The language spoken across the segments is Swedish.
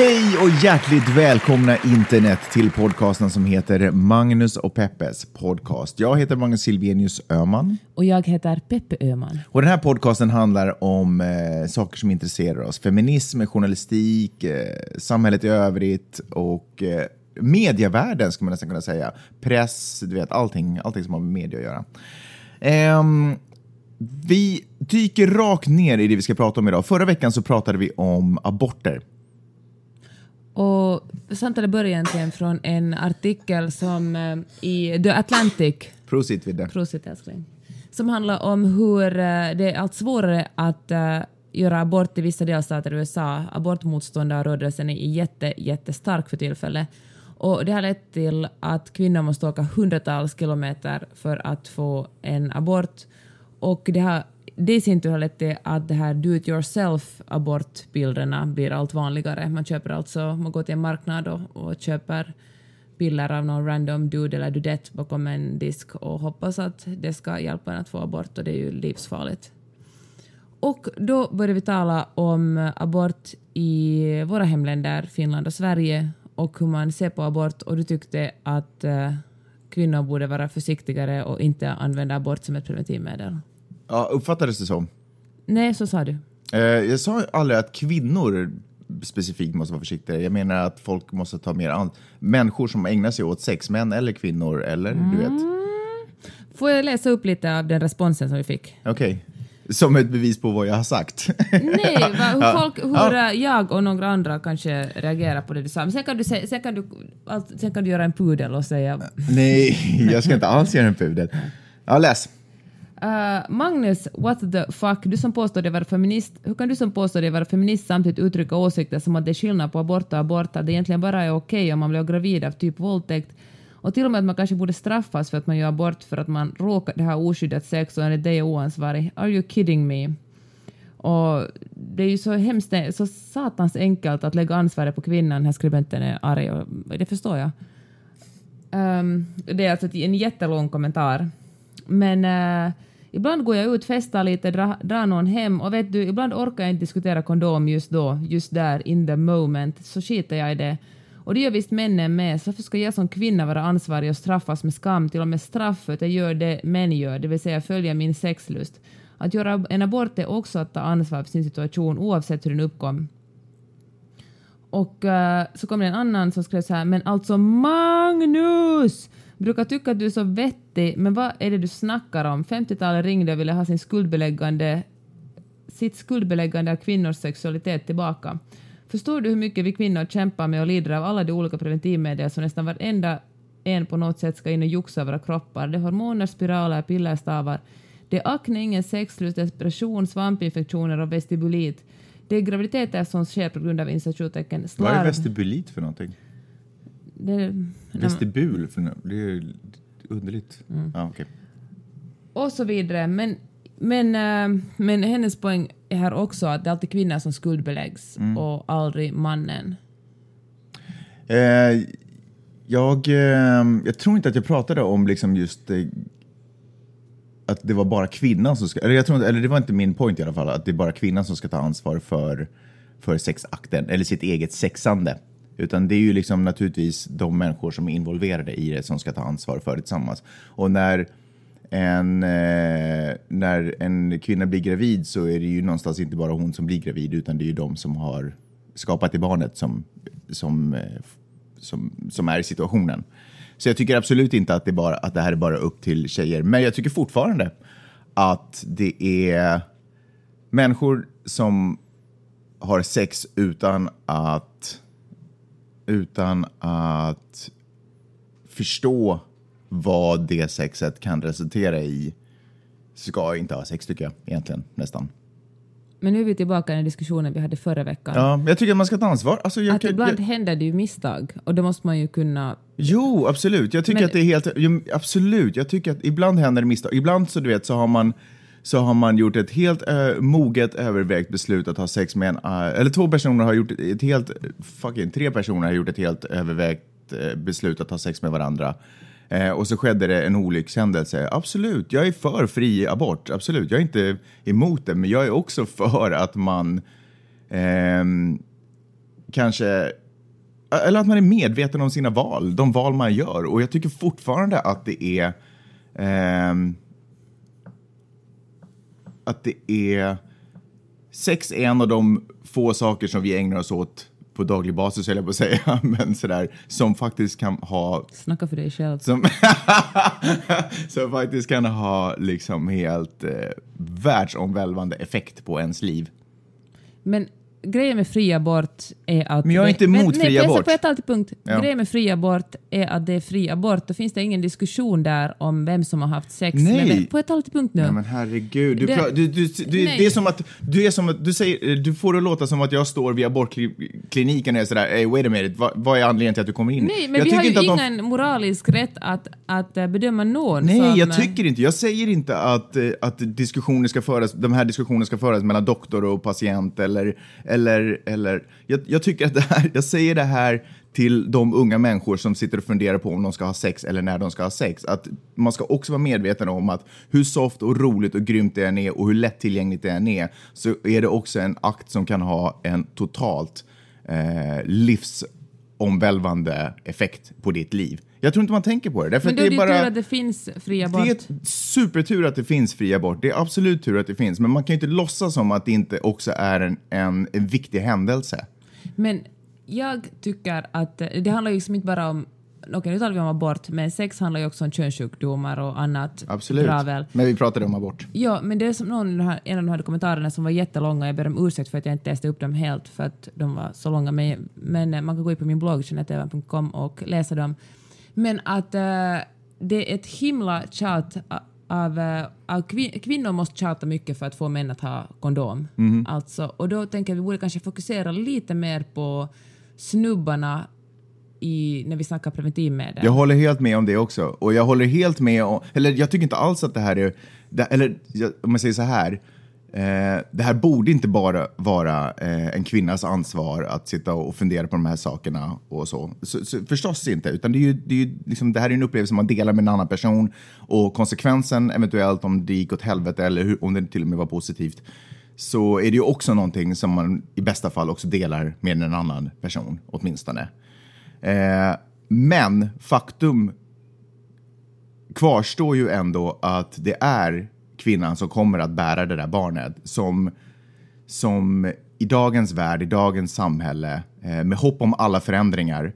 Hej och hjärtligt välkomna internet till podcasten som heter Magnus och Peppes podcast. Jag heter Magnus Silvenius Öman. Och jag heter Peppe Öman. Och den här podcasten handlar om eh, saker som intresserar oss. Feminism, journalistik, eh, samhället i övrigt och eh, medievärlden skulle man nästan kunna säga. Press, du vet allting, allting som har med media att göra. Ehm, vi dyker rakt ner i det vi ska prata om idag. Förra veckan så pratade vi om aborter. Och samtalet börjar egentligen från en artikel som eh, i The Atlantic, Prosit Vidde. prosit älskling, som handlar om hur eh, det är allt svårare att eh, göra abort i vissa delstater i USA. Abortmotståndarrörelsen är jätte, jättestark för tillfället. Och det har lett till att kvinnor måste åka hundratals kilometer för att få en abort. Och det, har, det i sin tur har lett till att det här do it yourself abortbilderna blir allt vanligare. Man köper alltså, man går till en marknad och, och köper bilder av någon random dude eller dudette bakom en disk och hoppas att det ska hjälpa en att få abort och det är ju livsfarligt. Och då började vi tala om abort i våra hemländer, Finland och Sverige och hur man ser på abort och du tyckte att eh, kvinnor borde vara försiktigare och inte använda abort som ett preventivmedel. Ja, uppfattades det så? Nej, så sa du. Eh, jag sa aldrig att kvinnor specifikt måste vara försiktiga. Jag menar att folk måste ta mer an... Människor som ägnar sig åt sex, män eller kvinnor, eller du vet. Får jag läsa upp lite av den responsen som vi fick? Okej. Som ett bevis på vad jag har sagt. Nej, va, hur, Ja. folk, hur Ja. jag och några andra kanske reagerar på det du sa. Men sen kan du, sen kan du, sen kan du göra en pudel och säga Nej, jag ska inte alls göra en pudel. Ja, läs. Uh, Magnus, what the fuck, du som påstår dig vara feminist, hur kan du som påstår dig vara feminist samtidigt uttrycka åsikter som att det är skillnad på abort och abort, att det egentligen bara är okej om man blir gravid av typ våldtäkt och till och med att man kanske borde straffas för att man gör abort för att man råkade ha oskyddat sex och enligt dig är oansvarig. Are you kidding me? Och det är ju så hemskt, så satans enkelt att lägga ansvaret på kvinnan, den här skribenten är arg och det förstår jag. Um, det är alltså en jättelång kommentar. Men uh, ibland går jag ut, festar lite, dra, drar någon hem och vet du, ibland orkar jag inte diskutera kondom just då, just där, in the moment, så skiter jag i det. Och det gör visst männen med, så varför ska jag som kvinna vara ansvarig och straffas med skam, till och med straff för att jag gör det män gör, det vill säga följa min sexlust. Att göra en abort är också att ta ansvar för sin situation oavsett hur den uppkom. Och uh, så kom det en annan som skrev så här, men alltså Magnus! Brukar tycka att du är så vettig, men vad är det du snackar om? 50-talet ringde och ville ha sin skuldbeläggande, sitt skuldbeläggande av kvinnors sexualitet tillbaka. Förstår du hur mycket vi kvinnor kämpar med och lider av alla de olika preventivmedel som nästan varenda en på något sätt ska in och joxa våra kroppar? Det är hormoner, spiraler, pillerstavar. Det är akne, ingen sexlust, depression, svampinfektioner och vestibulit. Det är graviditeter som sker på grund av incitationstecken, Vad är vestibulit för någonting? Det, Vestibul? För det är underligt. Mm. Ja, okej. och så vidare. Men, men, eh, men hennes poäng är här också att det är alltid kvinnan som skuldbeläggs Mm. och aldrig mannen. Eh, jag, eh, jag tror inte att jag pratade om liksom just eh, att det var bara kvinnan som ska, eller, jag tror, inte- eller det var inte min point i alla fall, att det är bara kvinnan som ska ta ansvar för, för sexakten, eller sitt eget sexande. Utan det är ju liksom naturligtvis de människor som är involverade i det som ska ta ansvar för det tillsammans. Och när en, eh, när en kvinna blir gravid så är det ju någonstans inte bara hon som blir gravid utan det är ju de som har skapat det barnet som, som, eh, som, som är i situationen. Så jag tycker absolut inte att det, bara, att det här är bara upp till tjejer. Men jag tycker fortfarande att det är människor som har sex utan att, utan att förstå vad det sexet kan resultera i ska inte ha sex tycker jag egentligen nästan. Men nu är vi tillbaka i den diskussionen vi hade förra veckan. Ja, jag tycker att man ska ta ansvar. Alltså, jag, att kan- ibland jag, händer det ju misstag och det måste man ju kunna... Jo, absolut. Jag tycker Men- att det är helt... Jo, absolut. Jag tycker att ibland händer det misstag. Ibland så, du vet, så har man så har man gjort ett helt uh, moget övervägt beslut att ha sex med en... eh, eller två personer har gjort ett helt... Fucking tre personer har gjort ett helt övervägt eh, beslut att ha sex med varandra. Eh, och så skedde det en olyckshändelse. Absolut, jag är för fri abort. Absolut, jag är inte emot det. Men jag är också för att man... ehm, kanske eh, eller att man är medveten om sina val, de val man gör. Och jag tycker fortfarande att det är ehm, att det är sex är en av de få saker som vi ägnar oss åt på daglig basis, höll jag på att säga, men sådär, som faktiskt kan ha... Snacka för dig själv. Som, som faktiskt kan ha liksom helt eh, världsomvälvande effekt på ens liv. Men grejen med fri abort är att... Men jag är inte emot nej, fri nej, abort. Får jag ta till punkt? Ja. Grejen med fri abort är att det är fri abort. Då finns det ingen diskussion där om vem som har haft sex. Nej. vem. Får jag ta till punkt nu? Ja, men herregud, du, Det- du, du, du, Nej. det är som att du är som att du säger, du får det låta som att jag står vid abortkliniken och är sådär, hey, wait a minute, vad, vad är anledningen till att du kommer in? Nej, men jag vi har ju att de- ingen moralisk rätt att, att eh, bedöma någon Nej, som... jag tycker inte. Jag säger inte att, eh, att diskussioner ska föras, de här diskussionerna ska föras mellan doktor och patient eller, eller, eller jag, jag tycker att det här, jag säger det här till de unga människor som sitter och funderar på om de ska ha sex eller när de ska ha sex. Att man ska också vara medveten om att hur soft och roligt och grymt det än är och hur lättillgängligt det än är så är det också en akt som kan ha en totalt eh, livsomvälvande effekt på ditt liv. Jag tror inte man tänker på det. Därför Men då det är det är bara... tur att det finns fri abort. Det är supertur att det finns fri abort. Det är absolut tur att det finns. Men man kan ju inte låtsas som att det inte också är en, en, en viktig händelse. Men jag tycker att det handlar ju liksom inte bara om Okej, nu talar vi om abort, men sex handlar ju också om könssjukdomar och annat Absolut. dravel. Men vi pratade om abort. Ja, men det är som någon, en av de här kommentarerna som var jättelånga, jag ber om ursäkt för att jag inte läste upp dem helt för att de var så långa, men, men man kan gå in på min blogg, jeanetteevan.com och läsa dem. Men att eh, det är ett himla tjat a- av, eh, av kvin- kvinnor måste tjata mycket för att få män att ha kondom. Alltså, och då tänker jag att vi borde kanske fokusera lite mer på snubbarna i, när vi snackar preventivmedel. Jag håller helt med om det också. Och jag håller helt med om, eller jag tycker inte alls att det här är, det, eller jag- om jag säger så här, eh, det här borde inte bara vara eh, en kvinnas ansvar att sitta och fundera på de här sakerna och så. så, så förstås inte, utan det, är ju, det, är ju liksom, det här är en upplevelse man delar med en annan person och konsekvensen eventuellt om det gick åt helvete eller hur, om det till och med var positivt så är det ju också någonting som man i bästa fall också delar med en annan person åtminstone. Eh, men faktum kvarstår ju ändå att det är kvinnan som kommer att bära det där barnet som, som i dagens värld, i dagens samhälle, eh, med hopp om alla förändringar,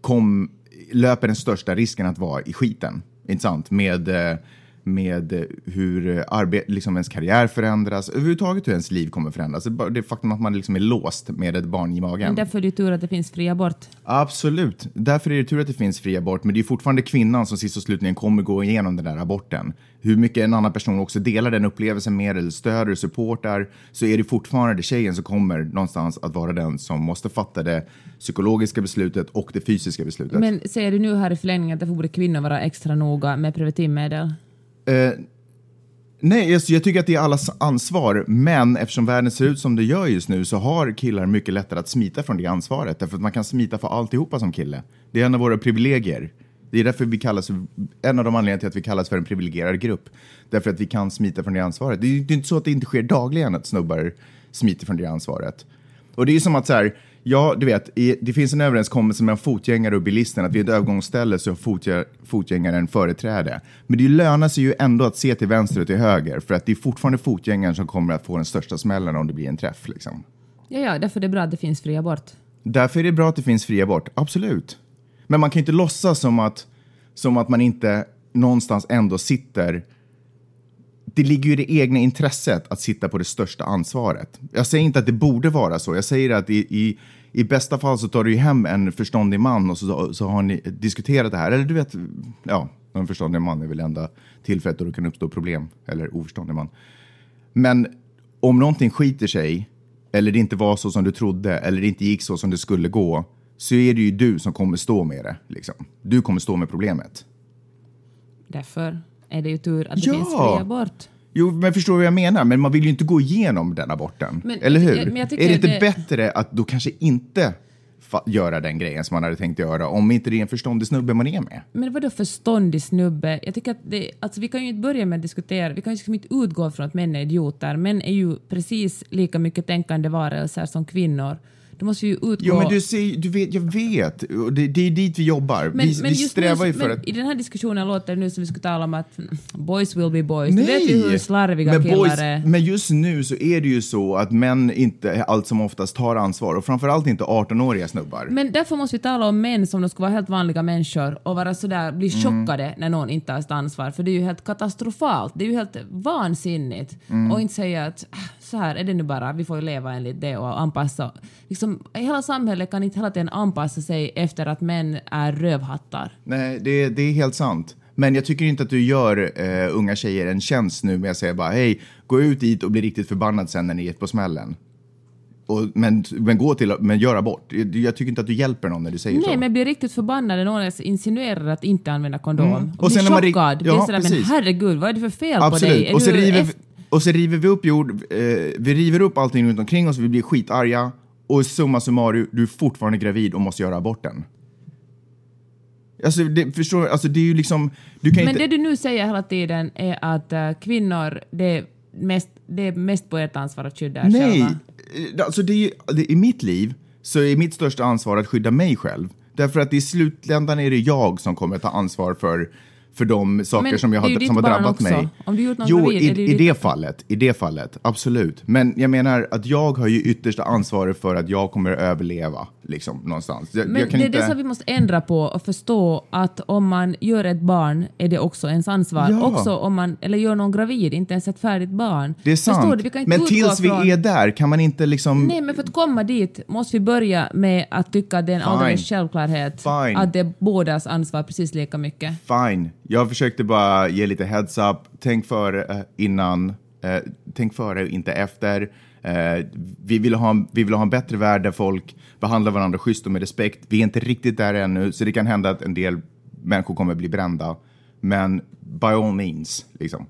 kom, löper den största risken att vara i skiten. Inte sant? Med, eh, med eh, hur eh, liksom ens karriär förändras, överhuvudtaget hur ens liv kommer förändras. Det, faktum att man liksom är låst med ett barn i magen. Men därför är det tur att det finns fri abort. Absolut. Därför är det tur att det finns fri abort, men det är fortfarande kvinnan som sist och slutligen kommer gå igenom den där aborten. Hur mycket en annan person också delar den upplevelsen med eller stöder och supportar så är det fortfarande tjejen som kommer någonstans att vara den som måste fatta det psykologiska beslutet och det fysiska beslutet. Men säger du nu här i förlängningen att därför borde kvinnor vara extra noga med preventivmedel? Eh, nej, jag, jag tycker att det är allas ansvar, men eftersom världen ser ut som det gör just nu så har killar mycket lättare att smita från det ansvaret, därför att man kan smita för alltihopa som kille. Det är en av våra privilegier. Det är därför vi kallas, en av de anledningarna till att vi kallas för en privilegierad grupp. Därför att vi kan smita från det ansvaret. Det är, det är inte så att det inte sker dagligen att snubbar smiter från det ansvaret. Och det är som att så här, ja, du vet, i, det finns en överenskommelse mellan fotgängare och bilisten att vid ett övergångsställe så har fotgä, fotgängaren företräde. Men det lönar sig ju ändå att se till vänster och till höger för att det är fortfarande fotgängaren som kommer att få den största smällen om det blir en träff. Liksom. Ja, ja, därför är det bra att det finns fri abort. Därför är det bra att det finns fri abort, absolut. Men man kan inte låtsas som att, som att man inte någonstans ändå sitter det ligger ju i det egna intresset att sitta på det största ansvaret. Jag säger inte att det borde vara så. Jag säger att i, i, i bästa fall så tar du ju hem en förståndig man och så, så har ni diskuterat det här. Eller du vet, ja, en förståndig man är väl enda tillfället då det kan uppstå problem. Eller oförståndig man. Men om någonting skiter sig, eller det inte var så som du trodde, eller det inte gick så som det skulle gå, så är det ju du som kommer stå med det. Liksom. Du kommer stå med problemet. Därför är det ju tur att det Ja! finns fri abort. Jo, men förstår vad jag menar? Men man vill ju inte gå igenom den aborten. Men- eller hur? jag är det inte det- bättre att då kanske inte göra den grejen som man hade tänkt göra om inte det är en förståndig snubbe man är med? Men vadå förståndig snubbe? Jag tycker att det, alltså vi kan ju inte börja med att diskutera, vi kan ju liksom inte utgå från att män är idioter. Män är ju precis lika mycket tänkande varelser som kvinnor. Det måste ju utgå... Jo, men du säger, du vet, jag vet. Det, det är dit vi jobbar. Men- vi men vi strävar ju för att... I den här diskussionen låter det nu som vi skulle tala om att mm, boys will be boys. Du vet ju hur slarviga men, killar boys, är. men just nu så är det ju så att män inte allt som oftast tar ansvar och framförallt inte 18-åriga snubbar. Men därför måste vi tala om män som de skulle vara helt vanliga människor och vara sådär, bli Mm. chockade när någon inte tar sitt ansvar. För det är ju helt katastrofalt. Det är ju helt vansinnigt. Mm. Och inte säga att "Ah, så här är det nu bara, vi får ju leva enligt det och anpassa. Liksom, hela samhället kan inte hela tiden anpassa sig efter att män är rövhattar. Nej, det, det är helt sant. Men jag tycker inte att du gör eh, unga tjejer en tjänst nu med att säga bara hej, gå ut dit och bli riktigt förbannad sen när ni är på smällen. Och, men, men gå till men gör abort. Jag, jag tycker inte att du hjälper någon när du säger så. Nej, men blir riktigt förbannad när någon insinuerar att inte använda kondom. Mm. Och, Och blir när man chockad. det är Ja, sådär, men precis. herregud, vad är det för fel på dig? Absolut. Är Och så, river, och så river vi upp jord, eh, vi river upp allting runt omkring oss, vi blir skitarga och summa summarum, du är fortfarande gravid och måste göra aborten. Alltså, det, förstår? Alltså, det är ju liksom... Du kan Men inte... det du nu säger hela tiden är att eh, kvinnor, det är, mest, det är mest på ert ansvar att skydda er Nej, själva. Eh, alltså det är, det, i mitt liv så är mitt största ansvar att skydda mig själv. Därför att i slutändan är det jag som kommer ta ansvar för, för de saker Men som, jag har, som har drabbat också. mig. Om du gjort någon jo, i, det i det fallet, i det fallet, absolut. Men jag menar att jag har ju yttersta ansvaret för att jag kommer att överleva, liksom, någonstans. Jag, Men jag det är inte... det som vi måste ändra på och förstå att om man gör ett barn är det också ens ansvar. Ja. Också om man, eller gör någon gravid, inte ens ett färdigt barn. Det är sant. Men tills vi från... är där kan man inte liksom... Nej, men för att komma dit måste vi börja med att tycka att det är en alldeles självklarhet Fine. att det är bådas ansvar precis lika mycket. Fine. Jag försökte bara ge lite heads up. Tänk före eh, innan. Eh, tänk före, inte efter. Eh, vi, vill ha, en- vi vill ha en bättre värld där folk behandlar varandra schysst och med respekt. Vi är inte riktigt där ännu, så det kan hända att en del människor kommer bli brända. Men by all means, liksom.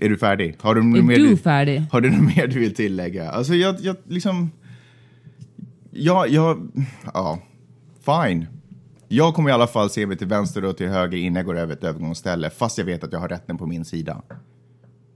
Är du färdig? Har du Är mer du färdig? Har du något mer du vill tillägga? Alltså jag, jag liksom... Ja, jag... Ja, fine. Jag kommer i alla fall se mig till vänster och till höger innan jag går över ett övergångsställe, fast jag vet att jag har rätten på min sida.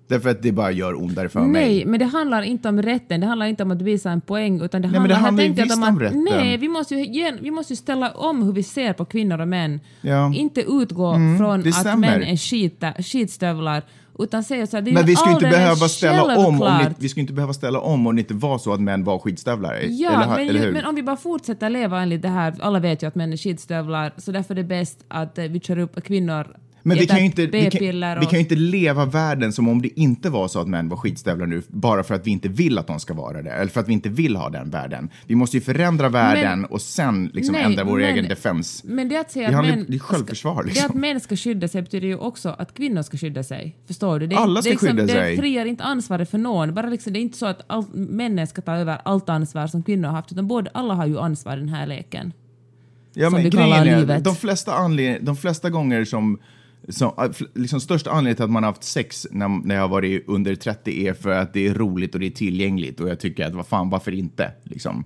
Därför att det bara gör ondare för mig. Nej, men det handlar inte om rätten, det handlar inte om att bevisa en poäng, utan det men handlar, det jag handlar ju att visst man- om rätten. Nej, vi måste, ju, vi måste ju ställa om hur vi ser på kvinnor och män. Ja. Inte utgå från det att stämmer. män är skita, skitstövlar, utan säga så här, det är Men vi skulle inte behöva ställa om, om det, vi skulle inte behöva ställa om om det inte var så att män var skitstövlar. Ja, eller, men, eller ju, men om vi bara fortsätter leva enligt det här, alla vet ju att män är skitstövlar, så därför är det bäst att eh, vi kör upp kvinnor Men vi kan, ju inte, vi, kan, vi kan inte leva världen som om det inte var så att män var skitstövlar nu, bara för att vi inte vill att de ska vara det, eller för att vi inte vill ha den världen. Vi måste ju förändra världen Men- och sen liksom Nej, ändra vår men- egen defens. Men det att säga Det att män... det är självförsvar, ska, liksom. Det att män ska skydda sig betyder ju också att kvinnor ska skydda sig. Förstår du? Det, Alla ska det är skydda det sig. friar inte ansvaret för någon. Bara liksom, det är inte så att all, männen ska ta över allt ansvar som kvinnor har haft, utan både, alla har ju ansvar i den här leken. Ja, som men vi kallar är, livet. de flesta, anled- de flesta gånger som, som äh, liksom största anledningen till att man har haft sex när, när jag har varit under 30 är för att det är roligt och det är tillgängligt och jag tycker att vad fan, varför inte? Liksom.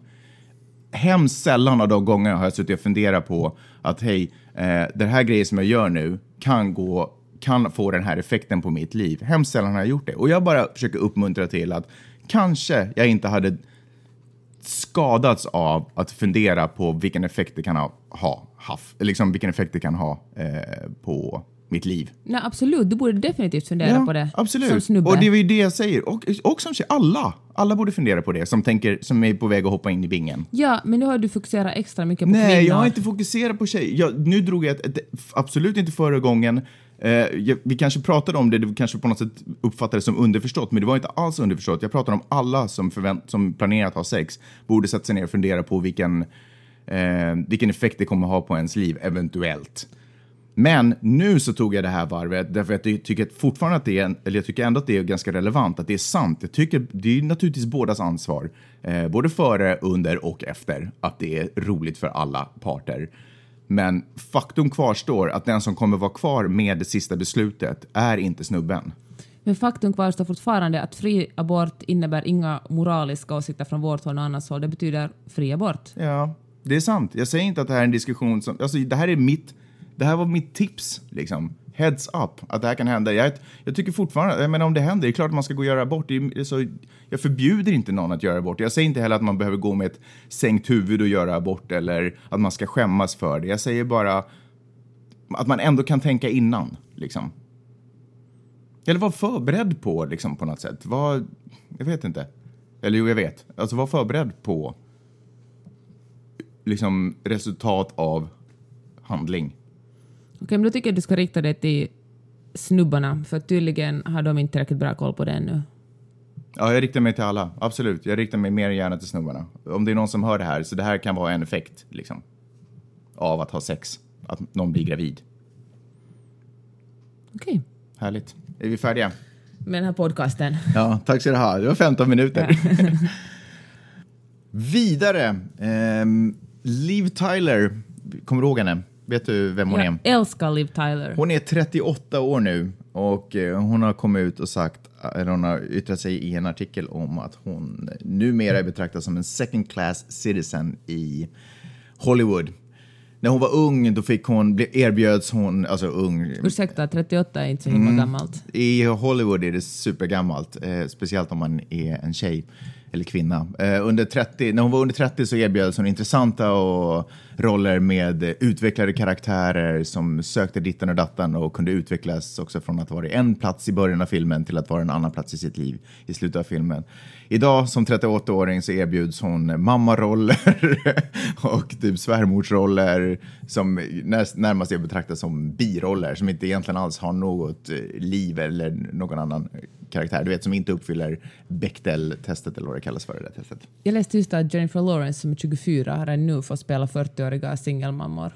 Hemskt sällan av de gångerna har jag suttit och funderat på att hej, eh, den här grejen som jag gör nu kan gå kan få den här effekten på mitt liv. Hemskt sällan har jag gjort det. Och jag bara försöker uppmuntra till att kanske jag inte hade skadats av att fundera på vilken effekt det kan ha, ha haft, liksom vilken effekt det kan ha eh, på mitt liv. Nej, absolut. Du borde definitivt fundera på det. Som absolut. snubbe. Och det är ju det jag säger. Och, och som tjej, alla. Alla borde fundera på det som, tänker, som är på väg att hoppa in i bingen. Ja, men nu har du fokuserat extra mycket på Nej, kvinnor. jag har inte fokuserat på tjejer. Jag, nu drog jag ett, ett, absolut inte förra gången. Eh, jag, vi kanske pratade om det, det kanske på något sätt uppfattades som underförstått, men det var inte alls underförstått. Jag pratade om alla som, förvänt, som planerar att ha sex borde sätta sig ner och fundera på vilken, eh, vilken effekt det kommer ha på ens liv, eventuellt. Men nu så tog jag det här varvet därför att jag tycker fortfarande att det är, eller jag tycker ändå att det är ganska relevant, att det är sant. Jag tycker det är naturligtvis bådas ansvar, eh, både före, under och efter, att det är roligt för alla parter. Men faktum kvarstår att den som kommer vara kvar med det sista beslutet är inte snubben. Men faktum kvarstår fortfarande att fri abort innebär inga moraliska åsikter från vårt håll och annars håll. Det betyder fri abort. Ja, det är sant. Jag säger inte att det här är en diskussion som... Alltså, det här är mitt... Det här var mitt tips, liksom. heads up att det här kan hända. Jag, jag tycker fortfarande, jag menar om det händer, det är klart att man ska gå och göra abort. Så, jag förbjuder inte någon att göra abort. Jag säger inte heller att man behöver gå med ett sänkt huvud och göra abort eller att man ska skämmas för det. Jag säger bara att man ändå kan tänka innan, liksom. Eller vara förberedd på, liksom, på något sätt. Var, jag vet inte. Eller jo, jag vet. Alltså var förberedd på liksom resultat av handling. Okej, men då tycker jag att du ska rikta det till snubbarna, för tydligen har de inte tillräckligt bra koll på det ännu. Ja, jag riktar mig till alla. Absolut. Jag riktar mig mer än gärna till snubbarna. Om det är någon som hör det här, så det här kan vara en effekt liksom, av att ha sex. Att någon blir gravid. Okej, Härligt. Är vi färdiga? med den här podcasten. Ja, tack ska du ha. Det var 15 minuter. Vidare. ehm, Liv Tyler. Kommer du ihåg henne? Vet du vem hon är? Jag älskar Liv Tyler. Hon är 38 år nu och eh, hon har kommit ut och sagt, eller hon har yttrat sig i en artikel om att hon numera är betraktad som en second class citizen i Hollywood. När hon var ung, då fick hon, erbjöds hon, alltså ung, Ursäkta, 38 är inte så himla gammalt. i Hollywood är det supergammalt, eh, speciellt om man är en tjej eller kvinna. Eh, under 30, när hon var under 30 så erbjöds hon intressanta och roller med utvecklade karaktärer som sökte ditten och dattan och kunde utvecklas också från att vara i en plats i början av filmen till att vara en annan plats i sitt liv i slutet av filmen. Idag som 38-åring så erbjuds hon mammaroller och typ svärmorsroller som närmast är betraktas som biroller som inte egentligen alls har något eh, liv eller någon annan eh, karaktär. Du vet, som inte uppfyller Bechdel-testet eller vad det kallas för det testet. Jag läste just att Jennifer Lawrence som är 24 har nu fått spela 40 40-åriga singelmammor.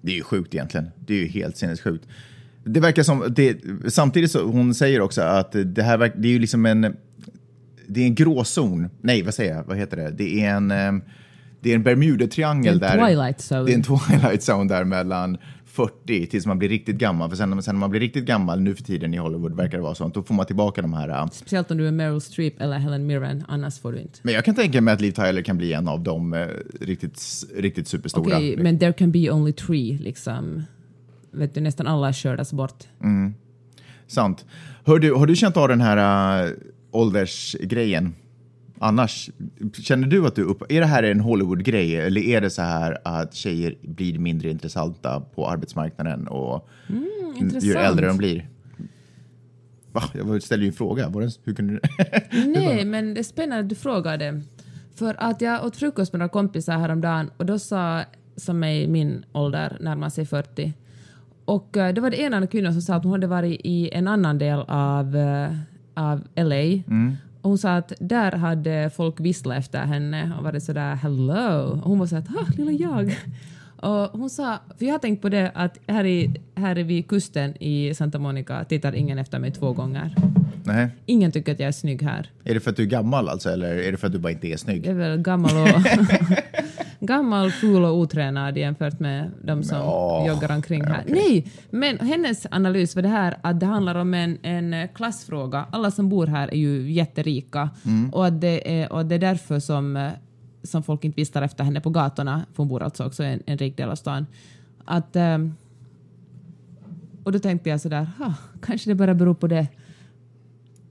Det är ju sjukt egentligen. Det är ju helt sinnessjukt. Det verkar som, det, samtidigt så hon säger också att det här verk, det är ju liksom en, det är en gråzon. Nej, vad säger jag? Vad heter det? Det är en, eh, det är en Bermuda-triangel där. Twilight Zone. Det är en Twilight Zone där mellan 40 tills man blir riktigt gammal. För sen, sen när man blir riktigt gammal nu för tiden i Hollywood verkar det vara sånt. Då får man tillbaka de här. eh, Speciellt om du är Meryl Streep eller Helen Mirren, annars får du inte. Men jag kan tänka mig att Liv Tyler kan bli en av de eh, riktigt, riktigt superstora. Okej, men there can be only three, liksom. Vet du, nästan alla kördas bort. Sant. Hör du, har du känt av den här äh, åldersgrejen? Annars, känner du att du upp, är det här en Hollywood-grej eller är det så här att tjejer blir mindre intressanta på arbetsmarknaden och ju intressant. äldre de blir? Va? Jag ställde ju en fråga. Var det, hur kunde du? Nej, men det är spännande att du frågar det. För att jag åt frukost med några kompisar häromdagen och då sa, som är i min ålder, närmar sig 40, och eh, då var det en av kvinnorna som sa att hon hade varit i en annan del av, eh, av LA. Och hon sa att där hade folk visslat efter henne och varit sådär hello. Och hon var såhär ah, lilla jag. Och hon sa, för jag har tänkt på det att här, i, här vid kusten i Santa Monica tittar ingen efter mig två gånger. Nej. Ingen tycker att jag är snygg här. Är det för att du är gammal alltså eller är det för att du bara inte är snygg? Jag är väl gammal och gammal, ful och otränad jämfört med de som Ja, joggar omkring här. okej. Nej, men hennes analys var det här att det handlar om en, en klassfråga. Alla som bor här är ju jätterika Mm. och, att det är, och det är därför som, som folk inte vistar efter henne på gatorna, för hon bor alltså också i en, en rik del av stan. Att, ehm, och då tänkte jag sådär, "Ha, kanske det bara beror på det.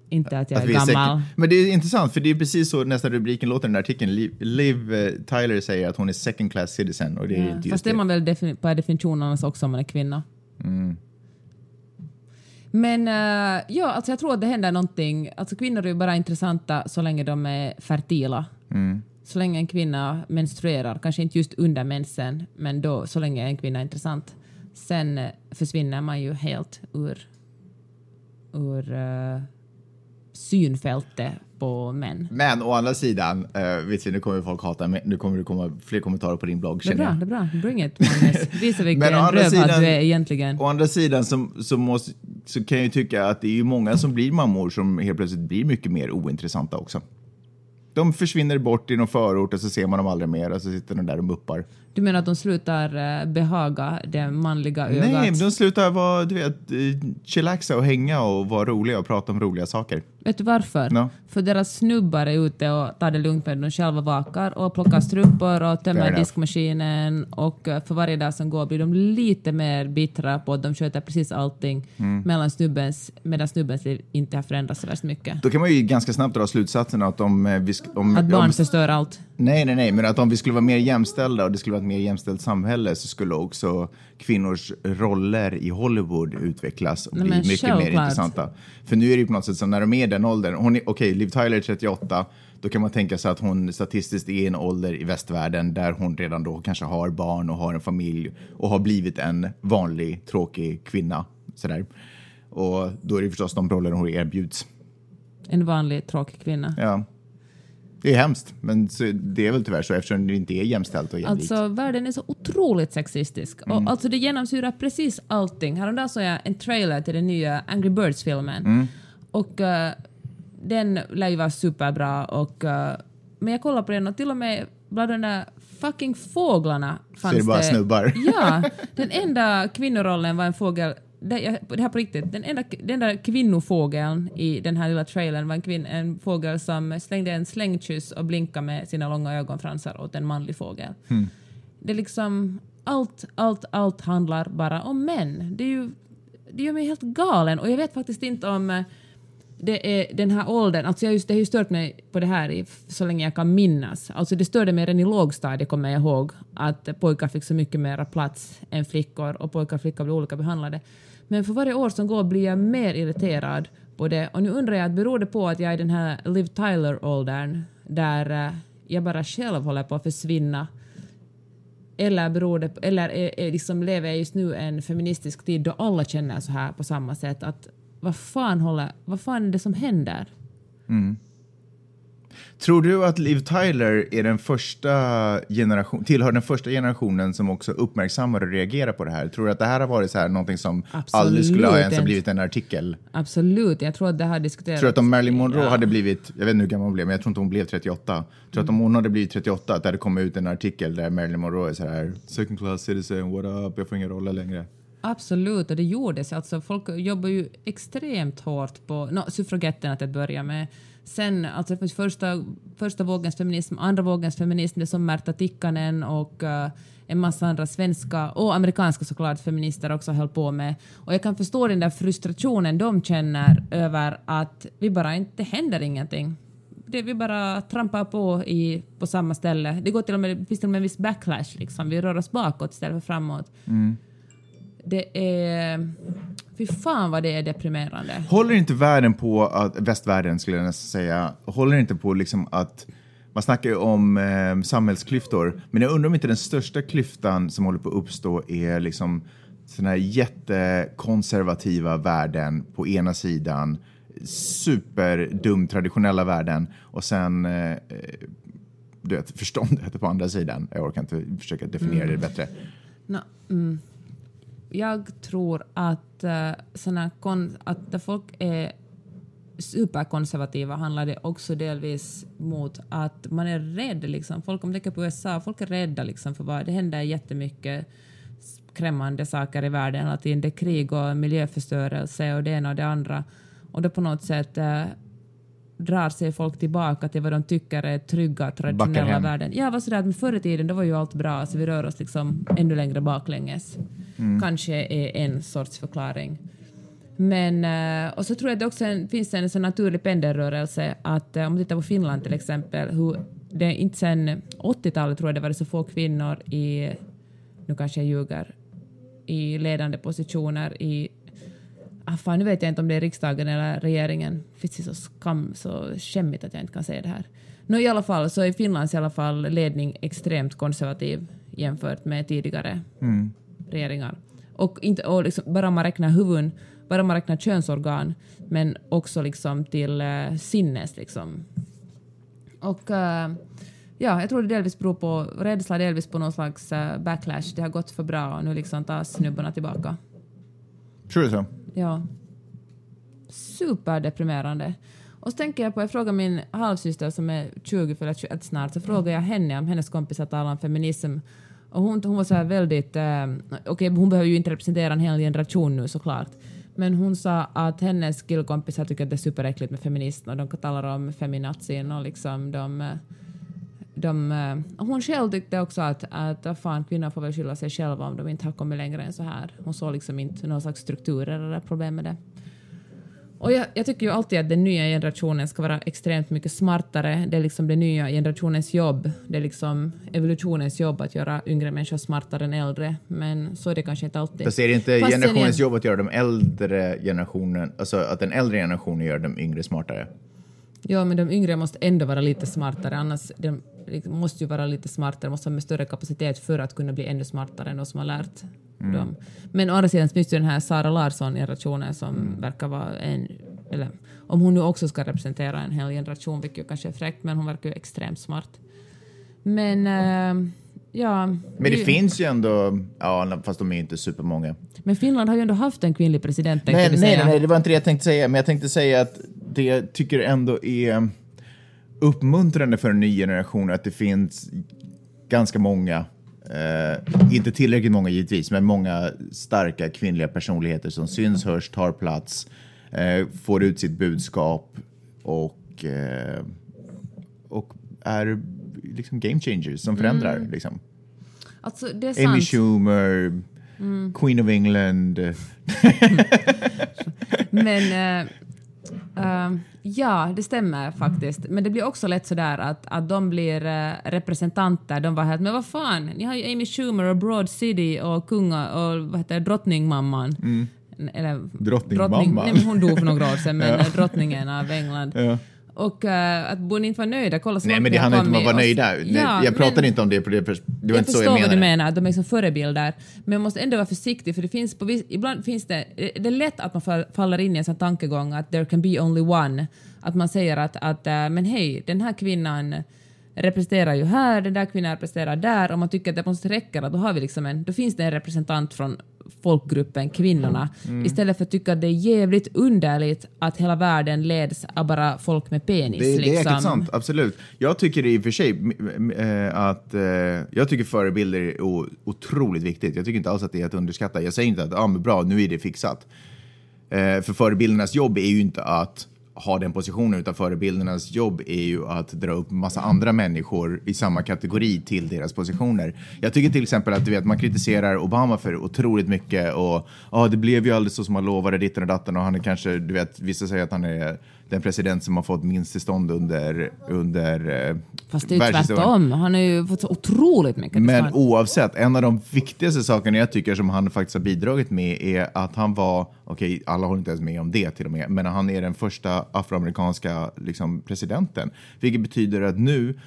Inte att jag är vi gammal. säkert- Men det är intressant, för det är precis så nästan rubriken låter i den där artikeln. Liv, Liv eh, Tyler säger att hon är second class citizen och det är Ja, inte fast det är man väl defini- per definition annars också om man är kvinna. Mm. Men eh, ja, alltså jag tror att det händer någonting. Alltså kvinnor är ju bara intressanta så länge de är fertila. Mm. Så länge en kvinna menstruerar, kanske inte just under mensen, men då så länge en kvinna är intressant. Sen eh, försvinner man ju helt ur, ur eh, synfältet på män. Men å andra sidan, uh, vet du, nu kommer folk hata mig, nu kommer det komma fler kommentarer på din blogg Det är bra, jag. det är bra. Bring it, Magnus. Visa vilken rövhatt du är egentligen. Å andra sidan så, så, måste, så kan jag ju tycka att det är ju många som blir mammor som helt plötsligt blir mycket mer ointressanta också. De försvinner bort i någon förort och så ser man dem aldrig mer och så sitter de där och muppar. Du menar att de slutar eh, behaga det manliga ögat? Nej, de slutar vara, du vet, eh, chillaxa och hänga och vara roliga och prata om roliga saker. Vet du varför? No. För deras snubbar är ute och tar det lugnt med de själva vakar och plockar strumpor och tömmer diskmaskinen och eh, för varje dag som går blir de lite mer bittra på att de sköter precis allting Mm. medan snubbens liv inte har förändrats så värst mycket. Då kan man ju ganska snabbt dra slutsatsen att om vi, om, Att barn om, förstör allt. Nej, nej, nej, men att om vi skulle vara mer jämställda och det skulle vara ett mer jämställt samhälle så skulle också kvinnors roller i Hollywood utvecklas och Nej, bli mycket mer intressanta. För nu är det ju på något sätt som när de är i den åldern, hon är- okej, Liv Tyler är 38, då kan man tänka sig att hon statistiskt är i en ålder i västvärlden där hon redan då kanske har barn och har en familj och har blivit en vanlig, tråkig kvinna. Sådär. Och då är det förstås de roller hon erbjuds. En vanlig tråkig kvinna. Ja. Det är hemskt, men så, det är väl tyvärr så eftersom det inte är jämställt och jämlikt. Alltså världen är så otroligt sexistisk. Och, alltså det genomsyrar precis allting. Häromdagen såg jag en trailer till den nya Angry Birds-filmen. Och eh, den lär ju vara superbra. Och, eh, men jag kollade på den och till och med bland de där fucking fåglarna fanns Så är det bara snubbar? Ja, den enda kvinnorollen var en fågel det, jag, det här på riktigt, den enda, den enda kvinnofågeln i den här lilla trailern var en, kvinn, en fågel som slängde en slängkyss och blinkade med sina långa ögonfransar åt en manlig fågel. Det är liksom, allt, allt, allt handlar bara om män. Det, är ju, det gör mig helt galen och jag vet faktiskt inte om eh, det är den här åldern, alltså jag just, det har ju stört mig på det här i, så länge jag kan minnas. Alltså det störde mig redan i lågstadiet kommer jag ihåg att pojkar fick så mycket mer plats än flickor och pojkar och flickor blev olika behandlade. Men för varje år som går blir jag mer irriterad på det och nu undrar jag, beror det på att jag är i den här Liv Tyler-åldern där eh, jag bara själv håller på att försvinna eller, beror det, eller är, är liksom, lever jag just nu en feministisk tid då alla känner så här på samma sätt? Att vad fan, håller, vad fan är det som händer? Tror du att Liv Tyler är den första generation, tillhör den första generationen som också uppmärksammar och reagerar på det här? Tror du att det här har varit så här någonting som Absolut aldrig skulle ha ens blivit en artikel? Absolut, jag tror att det har diskuterats. Tror du att om Marilyn Monroe Ja. hade blivit, jag vet inte hur gammal hon blev, men jag tror inte hon blev 38. Tror du att om hon hade blivit 38, att det hade kommit ut en artikel där Marilyn Monroe är så här, second class citizen, what up, jag får inga roller längre. Absolut, och det gjordes. Alltså, folk jobbar ju extremt hårt på no, suffragetterna till att börja med. Sen, alltså det finns första, första vågens feminism, andra vågens feminism, det som Märta Tikkanen och uh, en massa andra svenska och amerikanska såklart feminister också höll på med. Och jag kan förstå den där frustrationen de känner över att vi bara inte, det händer ingenting. Det, vi bara trampar på i, på samma ställe. Det går till och med, det finns till och med en viss backlash, liksom. vi rör oss bakåt istället för framåt. Mm. Det är... Fy fan vad det är deprimerande. Håller inte världen på att, västvärlden skulle jag nästan säga, håller inte på liksom att man snackar ju om eh, samhällsklyftor, men jag undrar om inte den största klyftan som håller på att uppstå är liksom sådana här jättekonservativa värden på ena sidan, superdum traditionella värden och sen eh, du vet, förståndet på andra sidan. Jag orkar inte försöka definiera det bättre. Nå, mm. Jag tror att, uh, såna kon- att där folk är superkonservativa handlar det också delvis mot att man är rädd. Liksom. Folk, om man tänker på USA, folk är rädda liksom, för vad det händer jättemycket skrämmande saker i världen hela tiden. Det är krig och miljöförstörelse och det ena och det andra. Och då på något sätt uh, drar sig folk tillbaka till vad de tycker är trygga traditionella värden. Ja, vad sådär, men förr i tiden då var ju allt bra, så vi rör oss liksom ännu längre baklänges. Kanske är en sorts förklaring. Men, eh, och så tror jag att det också finns en sån naturlig pendelrörelse att eh, om man tittar på Finland till exempel, hur det är inte sen 80-talet tror jag det var så få kvinnor i, nu kanske jag ljuger, i ledande positioner i Ah, fan, nu vet jag inte om det är riksdagen eller regeringen. Finns det så skam, så skämmigt att jag inte kan säga det här. Nå, i alla fall så är Finlands i alla fall ledning extremt konservativ jämfört med tidigare regeringar. Och, inte, och liksom, bara man räknar huvuden, bara man räknar könsorgan, men också liksom till eh, sinnes liksom. Och eh, ja, jag tror det delvis beror på rädsla, delvis på någon slags eh, backlash. Det har gått för bra och nu liksom tas snubbarna tillbaka. Tror du så? Ja. Superdeprimerande. Och så tänker jag på, jag frågar min halvsyster som är 20 för 21 snart, så frågar jag henne om hennes kompisar talar om feminism. Och hon, hon var så här väldigt, eh, okej hon behöver ju inte representera en hel generation nu såklart, Men hon sa att hennes killkompisar tycker att det är superäckligt med feminism och de talar om feminazin och liksom de eh, de, eh, hon själv tyckte också att, att fan, kvinnor får väl skylla sig själva om de inte har kommit längre än så här. Hon såg liksom inte någon slags strukturer eller problem med det. Och jag, jag, tycker ju alltid att den nya generationen ska vara extremt mycket smartare. Det är liksom den nya generationens jobb. Det är liksom evolutionens jobb att göra yngre människor smartare än äldre. Men så är det kanske inte alltid. Fast är det inte Fast generationens jobb att göra de äldre generationen, alltså att den äldre generationen gör de yngre smartare? Ja, men de yngre måste ändå vara lite smartare, annars de liksom måste ju vara lite smartare, måste ha med större kapacitet för att kunna bli ännu smartare än de som har lärt mm. dem. Men å andra sidan finns ju den här Sara Larsson-generationen som mm. verkar vara en, eller om hon nu också ska representera en hel generation, vilket ju kanske är fräckt, men hon verkar ju extremt smart. Men äh, ja... Men det, det finns ju ändå, ja fast de är ju inte supermånga. Men Finland har ju ändå haft en kvinnlig president, nej, nej, nej, det var inte det jag tänkte säga, men jag tänkte säga att det jag tycker ändå är uppmuntrande för en ny generation att det finns ganska många, eh, inte tillräckligt många givetvis, men många starka kvinnliga personligheter som syns, hörs, tar plats, eh, får ut sitt budskap och, eh, och är liksom game changers som förändrar. Mm. Liksom. Alltså. Amy Schumer, mm. Queen of England. men uh, ja, det stämmer faktiskt. Men det blir också lätt sådär att, att de blir uh, representanter. De var helt men vad fan, ni har ju Amy Schumer och Broad City och kunga och vad heter drottningmamman. Mm. Eller, drottningmamma? Drottning, nej, hon dog för några år sedan, men ja. drottningen av England. Ja. Och uh, att borde inte vara nöjda. Kolla Nej, men det handlar inte om att vara nöjda. Ja, jag pratar men, inte om det på det Det var jag inte så jag menade. Jag vad du menar, att de är som förebilder. Men man måste ändå vara försiktig, för det finns på, ibland finns det... Det är lätt att man faller in i en sån tankegång att there can be only one. Att man säger att, att uh, men hej, den här kvinnan representerar ju här, den där kvinnan representerar där, och man tycker att det måste räcka, då, har vi liksom en, då finns det en representant från folkgruppen kvinnorna, mm. istället för att tycka att det är jävligt underligt att hela världen leds av bara folk med penis. Det, det är liksom. sant, absolut. Jag tycker i och för sig äh, att äh, jag tycker förebilder är otroligt viktigt. Jag tycker inte alls att det är att underskatta. Jag säger inte att ah, men bra, nu är det fixat. Äh, för förebildernas jobb är ju inte att ha den positionen, utan förebildernas jobb är ju att dra upp massa andra människor i samma kategori till deras positioner. Jag tycker till exempel att du vet, man kritiserar Obama för otroligt mycket och ja, det blev ju aldrig så som man lovade ditten och datten och han är kanske, du vet, vissa säger att han är den president som har fått minst tillstånd under, under eh, Fast det är tvärtom. Han har ju fått så otroligt mycket Men oavsett, en av de viktigaste sakerna jag tycker som han faktiskt har bidragit med är att han var, okej, okay, alla håller inte ens med om det till och med, men han är den första afroamerikanska liksom, presidenten. Vilket betyder att nu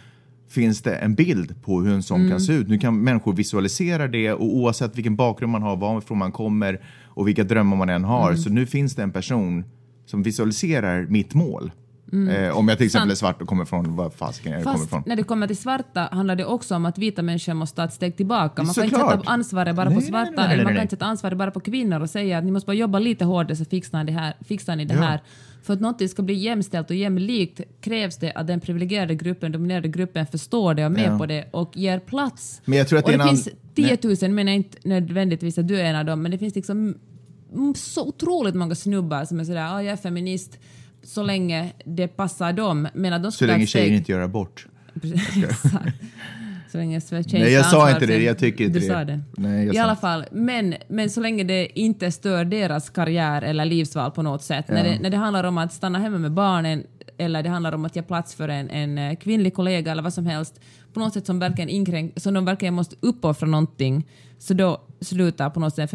finns det en bild på hur en sån mm. kan se ut. Nu kan människor visualisera det och oavsett vilken bakgrund man har, varifrån man kommer och vilka drömmar man än har. Mm. Så nu finns det en person som visualiserar mitt mål. Mm. Eh, om jag till exempel är svart och kommer från vad fasiken jag kommer ifrån. när det kommer till svarta handlar det också om att vita människor måste ta ett steg tillbaka. Man kan inte sätta ansvaret bara nej, på svarta, nej, nej, eller man kan inte sätta ansvaret bara på kvinnor och säga att ni måste bara jobba lite hårdare så fixar ni det här. Fixar ni det ja. här. För att något ska bli jämställt och jämlikt krävs det att den privilegierade gruppen, dominerade gruppen förstår det och är med ja. på det och ger plats. Men jag tror att det, det finns 10 000, menar inte nödvändigtvis att du är en av dem, men det finns liksom så otroligt många snubbar som är sådär, ah, jag är feminist så länge det passar dem. Men att de så länge tjejer inte gör abort. så länge Nej, jag sa inte det. Jag tycker inte du det. Sa det. Nej, I alla fall, men, men så länge det inte stör deras karriär eller livsval på något sätt. Ja. När, det, när det handlar om att stanna hemma med barnen eller det handlar om att ge plats för en, en eh, kvinnlig kollega eller vad som helst på något sätt som verkligen inkränk, som de verkligen måste uppoffra någonting så då slutar på något sätt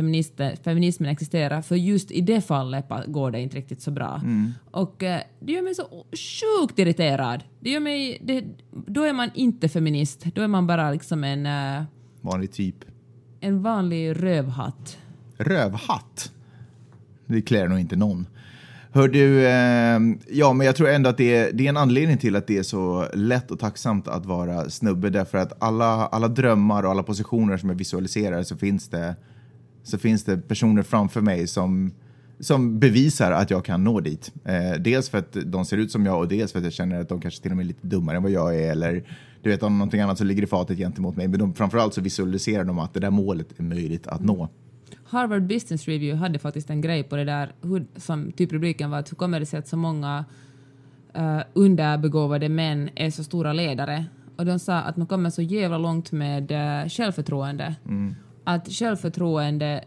feminismen existera för just i det fallet går det inte riktigt så bra. Mm. Och eh, det gör mig så sjukt irriterad. Det gör mig, det, då är man inte feminist, då är man bara liksom en... Uh, vanlig typ. En vanlig rövhatt. Rövhatt? Det klär nog inte någon. Hör du, eh, ja men jag tror ändå att det är, det är en anledning till att det är så lätt och tacksamt att vara snubbe därför att alla, alla drömmar och alla positioner som jag visualiserar så finns det, så finns det personer framför mig som, som bevisar att jag kan nå dit. Eh, dels för att de ser ut som jag och dels för att jag känner att de kanske till och med är lite dummare än vad jag är eller du vet om någonting annat som ligger i fatet gentemot mig. Men de, framförallt så visualiserar de att det där målet är möjligt att nå. Harvard Business Review hade faktiskt en grej på det där, hur, som typ rubriken var att hur kommer det sig att så många uh, underbegåvade män är så stora ledare? Och de sa att man kommer så jävla långt med uh, självförtroende. Mm. Att självförtroende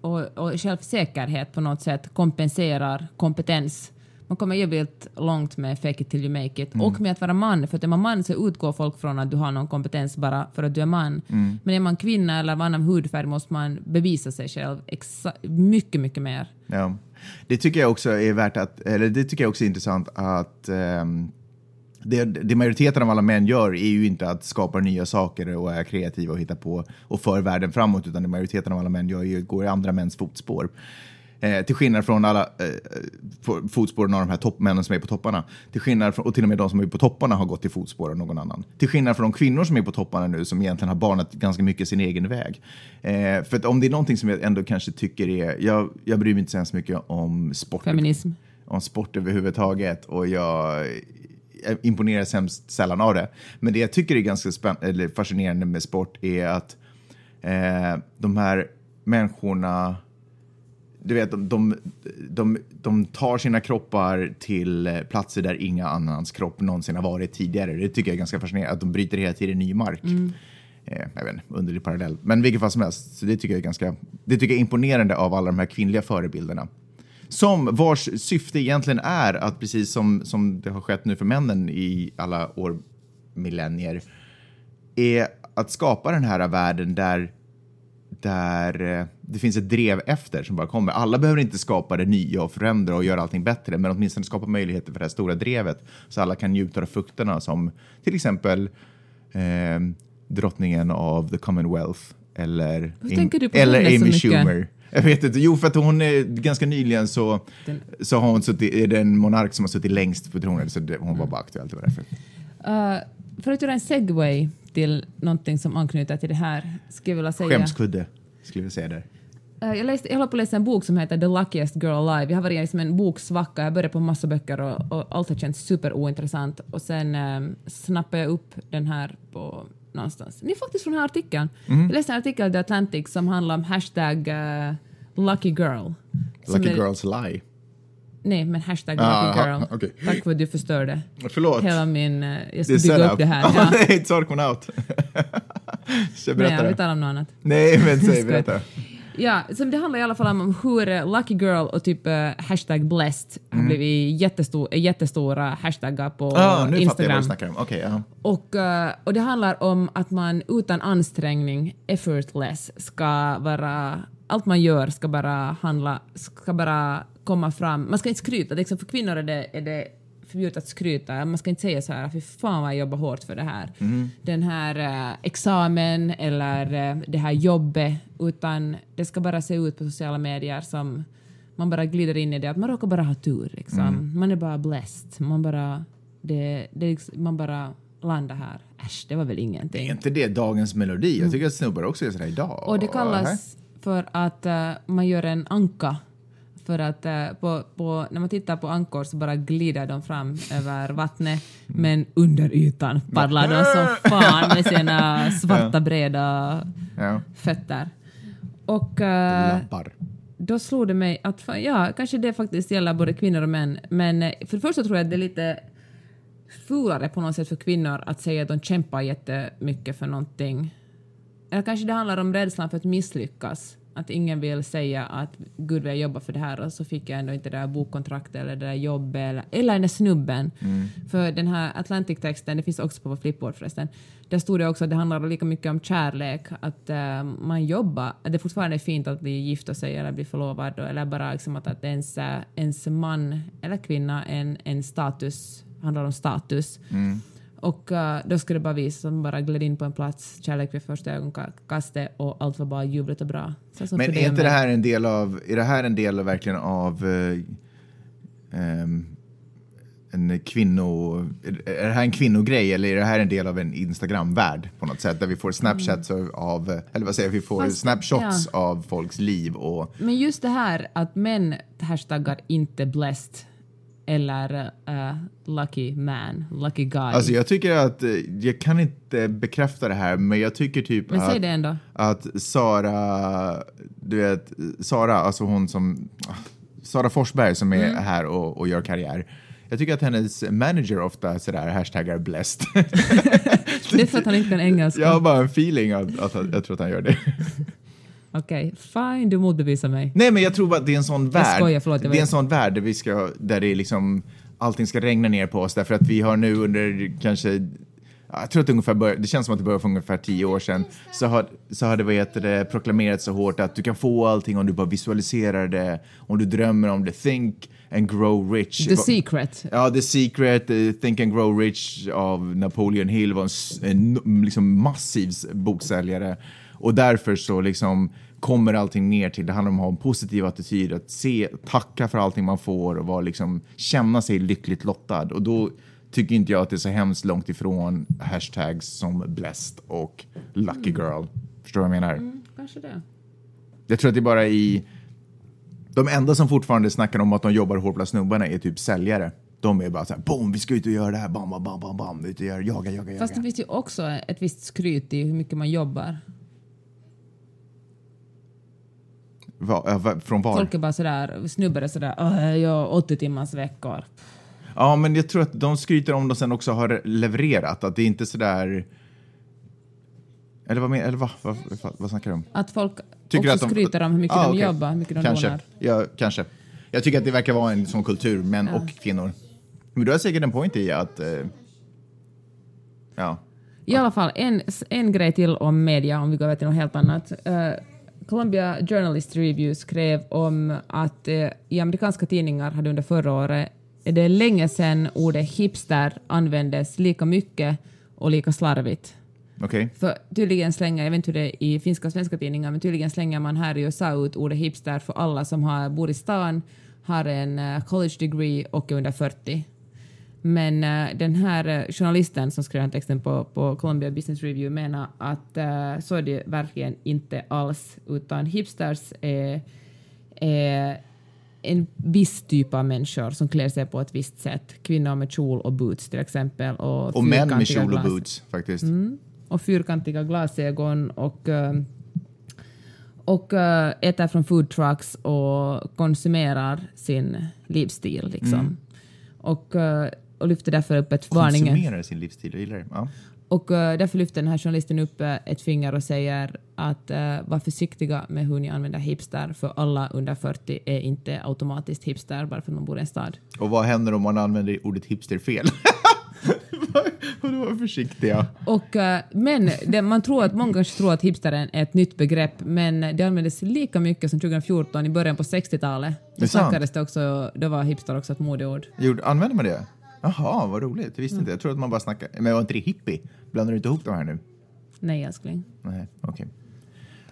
och, och självsäkerhet på något sätt kompenserar kompetens. Man kommer jävligt långt med fake it till you make it. Och med att vara man, för att är man man så utgår folk från att du har någon kompetens bara för att du är man. Men är man kvinna eller av annan hudfärg måste man bevisa sig själv mycket, mycket mer. Ja. Det tycker jag också är värt att, eller det tycker jag också är intressant att ehm, det, det majoriteten av alla män gör är ju inte att skapa nya saker och är kreativa och hitta på och för världen framåt, utan det majoriteten av alla män gör är, går i andra mäns fotspår. Eh, till skillnad från alla eh, fo- fotspåren av de här toppmännen som är på topparna. Till skillnad från, och till och med de som är på topparna har gått i fotspår av någon annan. Till skillnad från de kvinnor som är på topparna nu som egentligen har banat ganska mycket sin egen väg. Eh, för att om det är någonting som jag ändå kanske tycker är, jag, jag bryr mig inte så hemskt mycket om sport Feminism. om sport överhuvudtaget och jag imponeras hemskt sällan av det. Men det jag tycker är ganska fascinerande med sport är att eh, de här människorna du vet, de, de, de, tar sina kroppar till eh, platser där inga annans kropp någonsin har varit tidigare. Det tycker jag är ganska fascinerande, att de bryter hela tiden ny mark. Eh, jag vet inte, underlig parallell. Men vilket fall som helst, så det tycker jag är ganska det tycker jag är imponerande av alla de här kvinnliga förebilderna. Som vars syfte egentligen är att precis som, som det har skett nu för männen i alla år, millennier, är att skapa den här världen där, där eh, det finns ett drev efter som bara kommer. Alla behöver inte skapa det nya och förändra och göra allting bättre, men åtminstone skapa möjligheter för det här stora drevet så alla kan njuta av frukterna som till exempel eh, drottningen av the Commonwealth eller, på eller Amy? Schumer. Jag vet inte, jo för att hon är ganska nyligen så, Den- så har hon suttit, är det en monark som har suttit längst på tronen så det, hon Mm. var bara aktuell, det var därför. Uh, för att göra en segway till någonting som anknyter till det här, skulle jag vilja säga... Skämskudde, skulle jag säga där. Eh, Jag, läste, jag håller på att läsa en bok som heter The Luckiest Girl Alive. Jag har varit i liksom en boksvacka. Jag började på massa böcker och, och allt har känts superointressant. Och sen um, snappade jag upp den här på någonstans. Det är faktiskt från den här artikeln. Mm. Jag läste en artikel i The Atlantic som handlar om hashtag uh, lucky girl. Lucky är- girls lie. Nej, men hashtag Ah, lucky girl. okej. Tack för att du förstörde Förlåt. hela min... eh, jag ska bygga setup. upp det här. Ja. Ja. Nej, sorry, kom out. Så Nej, berätta jag vill det. tala om något annat. Nej, men säg, berätta. Ja, så det handlar i alla fall om hur eh, Lucky Girl och typ eh, hashtag blessed har blivit jättestor, eh, jättestora hashtaggar på Mm. Ah, nu jag vad Instagram. snackar om. Ja. och, eh, och det handlar om att man utan ansträngning, effortless, ska vara... Allt man gör ska bara handla, ska bara komma fram. Man ska inte skryta. Liksom för kvinnor är det, är det förbjudet att skryta. Man ska inte säga så här, fy fan vad jag jobbar hårt för det här. Den här eh, examen eller eh, det här jobbet, utan det ska bara se ut på sociala medier som man bara glider in i det, att man råkar bara ha tur. Liksom. Man är bara blessed. Man bara, det, det, liksom- man bara landar här. Äsch, det var väl Det är ingenting. inte det dagens melodi. Jag tycker att snubbar också är sådär idag. Mm. Och det kallas för att eh, man gör en anka. För att eh, på, på, när man tittar på ankor så bara glider de fram över vattnet men under ytan paddlar de som fan med sina svarta breda Ja, fötter. Och eh, då slog det mig att ja, kanske det faktiskt gäller både kvinnor och män. Men eh, för det första tror jag att det är lite fulare på något sätt för kvinnor att säga att de kämpar jättemycket för någonting. Eller kanske det handlar om rädslan för att misslyckas. Att ingen vill säga att gud vad jag jobbar för det här och så fick jag ändå inte det där bokkontraktet eller det där jobbet eller, eller den där snubben. För den här Atlantic-texten, det finns också på vår flipboard förresten, där stod det också att det handlar lika mycket om kärlek, att eh, man jobbar, att det fortfarande är fint att bli gift och sig eller bli förlovad eller bara liksom att, att ens, eh, ens man eller kvinna en, en status, handlar om status. Och eh, då skulle det bara visa som bara gled in på en plats, kärlek vid första ögonkastet och allt var bara ljuvligt och bra. Men är inte det här en del av, är det här en del verkligen av ehm, en kvinno, är är det här en kvinnogrej eller är det här en del av en Instagram-värld på något sätt? Där vi får snapchats av- av, eller vad säger jag, vi får Fast- snapshots ja. av folks liv och Men just det här att män hashtaggar inte blessed eller eh, lucky man, lucky guy. Alltså jag tycker att, eh, jag kan inte bekräfta det här, men jag tycker typ Men att, det ändå. att Sara, du vet, Sara, alltså hon som, Sara Forsberg som är Mm. här och, och gör karriär. Jag tycker att hennes manager ofta sådär hashtaggar blessed. Det är för att han inte kan engelska. jag har bara en feeling att, att, att jag tror att han gör det. Okej, fine, du motbevisar mig. Nej, men jag tror att det är en sån värld. skojar, förlåt, jag det är en sån värld där vi ska, där det är liksom, allting ska regna ner på oss därför att vi har nu under kanske ja, jag tror att det, ungefär bör, det känns som att det började för ungefär tio år sedan. Så har, så har det, vad heter det proklamerats så hårt att du kan få allting om du bara visualiserar det, om du drömmer om det. Think and grow rich. The Secret. Ja, The Secret, eh, Think and Grow Rich av Napoleon Hill var en, en liksom massiv boksäljare. Och därför så liksom kommer allting ner till, det handlar om att ha en positiv attityd, att se, tacka för allting man får och vara liksom, känna sig lyckligt lottad. Och då tycker inte jag att det är så hemskt långt ifrån hashtags som blessed och lucky girl. Förstår du vad jag menar? Kanske det. Jag tror att det är bara i... De enda som fortfarande snackar om att de jobbar hårt bland snubbarna är typ säljare. De är bara så här, boom, vi ska ut och göra det här, bam, bam, bam, bam, bam, ut och göra, jaga, jaga, jaga. Fast det finns ju också ett visst skryt i hur mycket man jobbar. Va, ja, från var? Folk är bara sådär, snubbar är sådär, "Åh, jag gör 80 timmars veckor. Ja, men jag tror att de skryter om de sen också har levererat, att det är inte sådär... Eller vad, men, eller vad, vad, vad, vad snackar du om? Att folk Tycker också att de- skryter om hur mycket Ah, de okej. jobbar, hur mycket de kanske. lånar. Ja, kanske. Jag tycker att det verkar vara en sån kultur, män och kvinnor. Men du har säkert en point i att... Eh, ja. I alla fall, en, en grej till om media, om vi går över till något helt annat. Eh, Columbia Journalist Review skrev om att eh, i amerikanska tidningar hade under förra året, är det länge sedan ordet hipster användes lika mycket och lika slarvigt. Okej. För tydligen slänger, jag vet inte hur det är i finska och svenska tidningar, men tydligen slänger man här i USA ut ordet hipster för alla som har, bor i stan, har en eh, college degree och är under 40. Men eh, den här eh, journalisten som skrev den texten på, på Columbia Business Review menar att eh, så är det verkligen inte alls, utan hipsters är, är en viss typ av människor som klär sig på ett visst sätt. Kvinnor med kjol och boots till exempel. Och, Och män med kjol och boots, faktiskt. och fyrkantiga glasögon och, och eh, äter från food trucks och konsumerar sin livsstil. Liksom. Och, eh, och lyfter därför upp ett varningen. Konsumerar sin livsstil, jag gillar det. Ja. Och eh, därför lyfter den här journalisten upp eh, ett finger och säger att uh, var försiktiga med hur ni använder hipster, för alla under 40 är inte automatiskt hipster bara för att man bor i en stad. Och vad händer om man använder ordet hipster fel? Vadå var försiktiga? Och, men det, man tror att, många kanske tror att hipsteren är ett nytt begrepp, men det användes lika mycket som 2014 i början på 60-talet. Det Då snackades det också, då var hipster också ett modeord. Använder man det? Jaha, vad roligt. Jag visste inte. Jag tror att man bara snackar. Men var inte det hippie? Blandar du inte ihop de här nu? Nej, älskling. Nej, okej.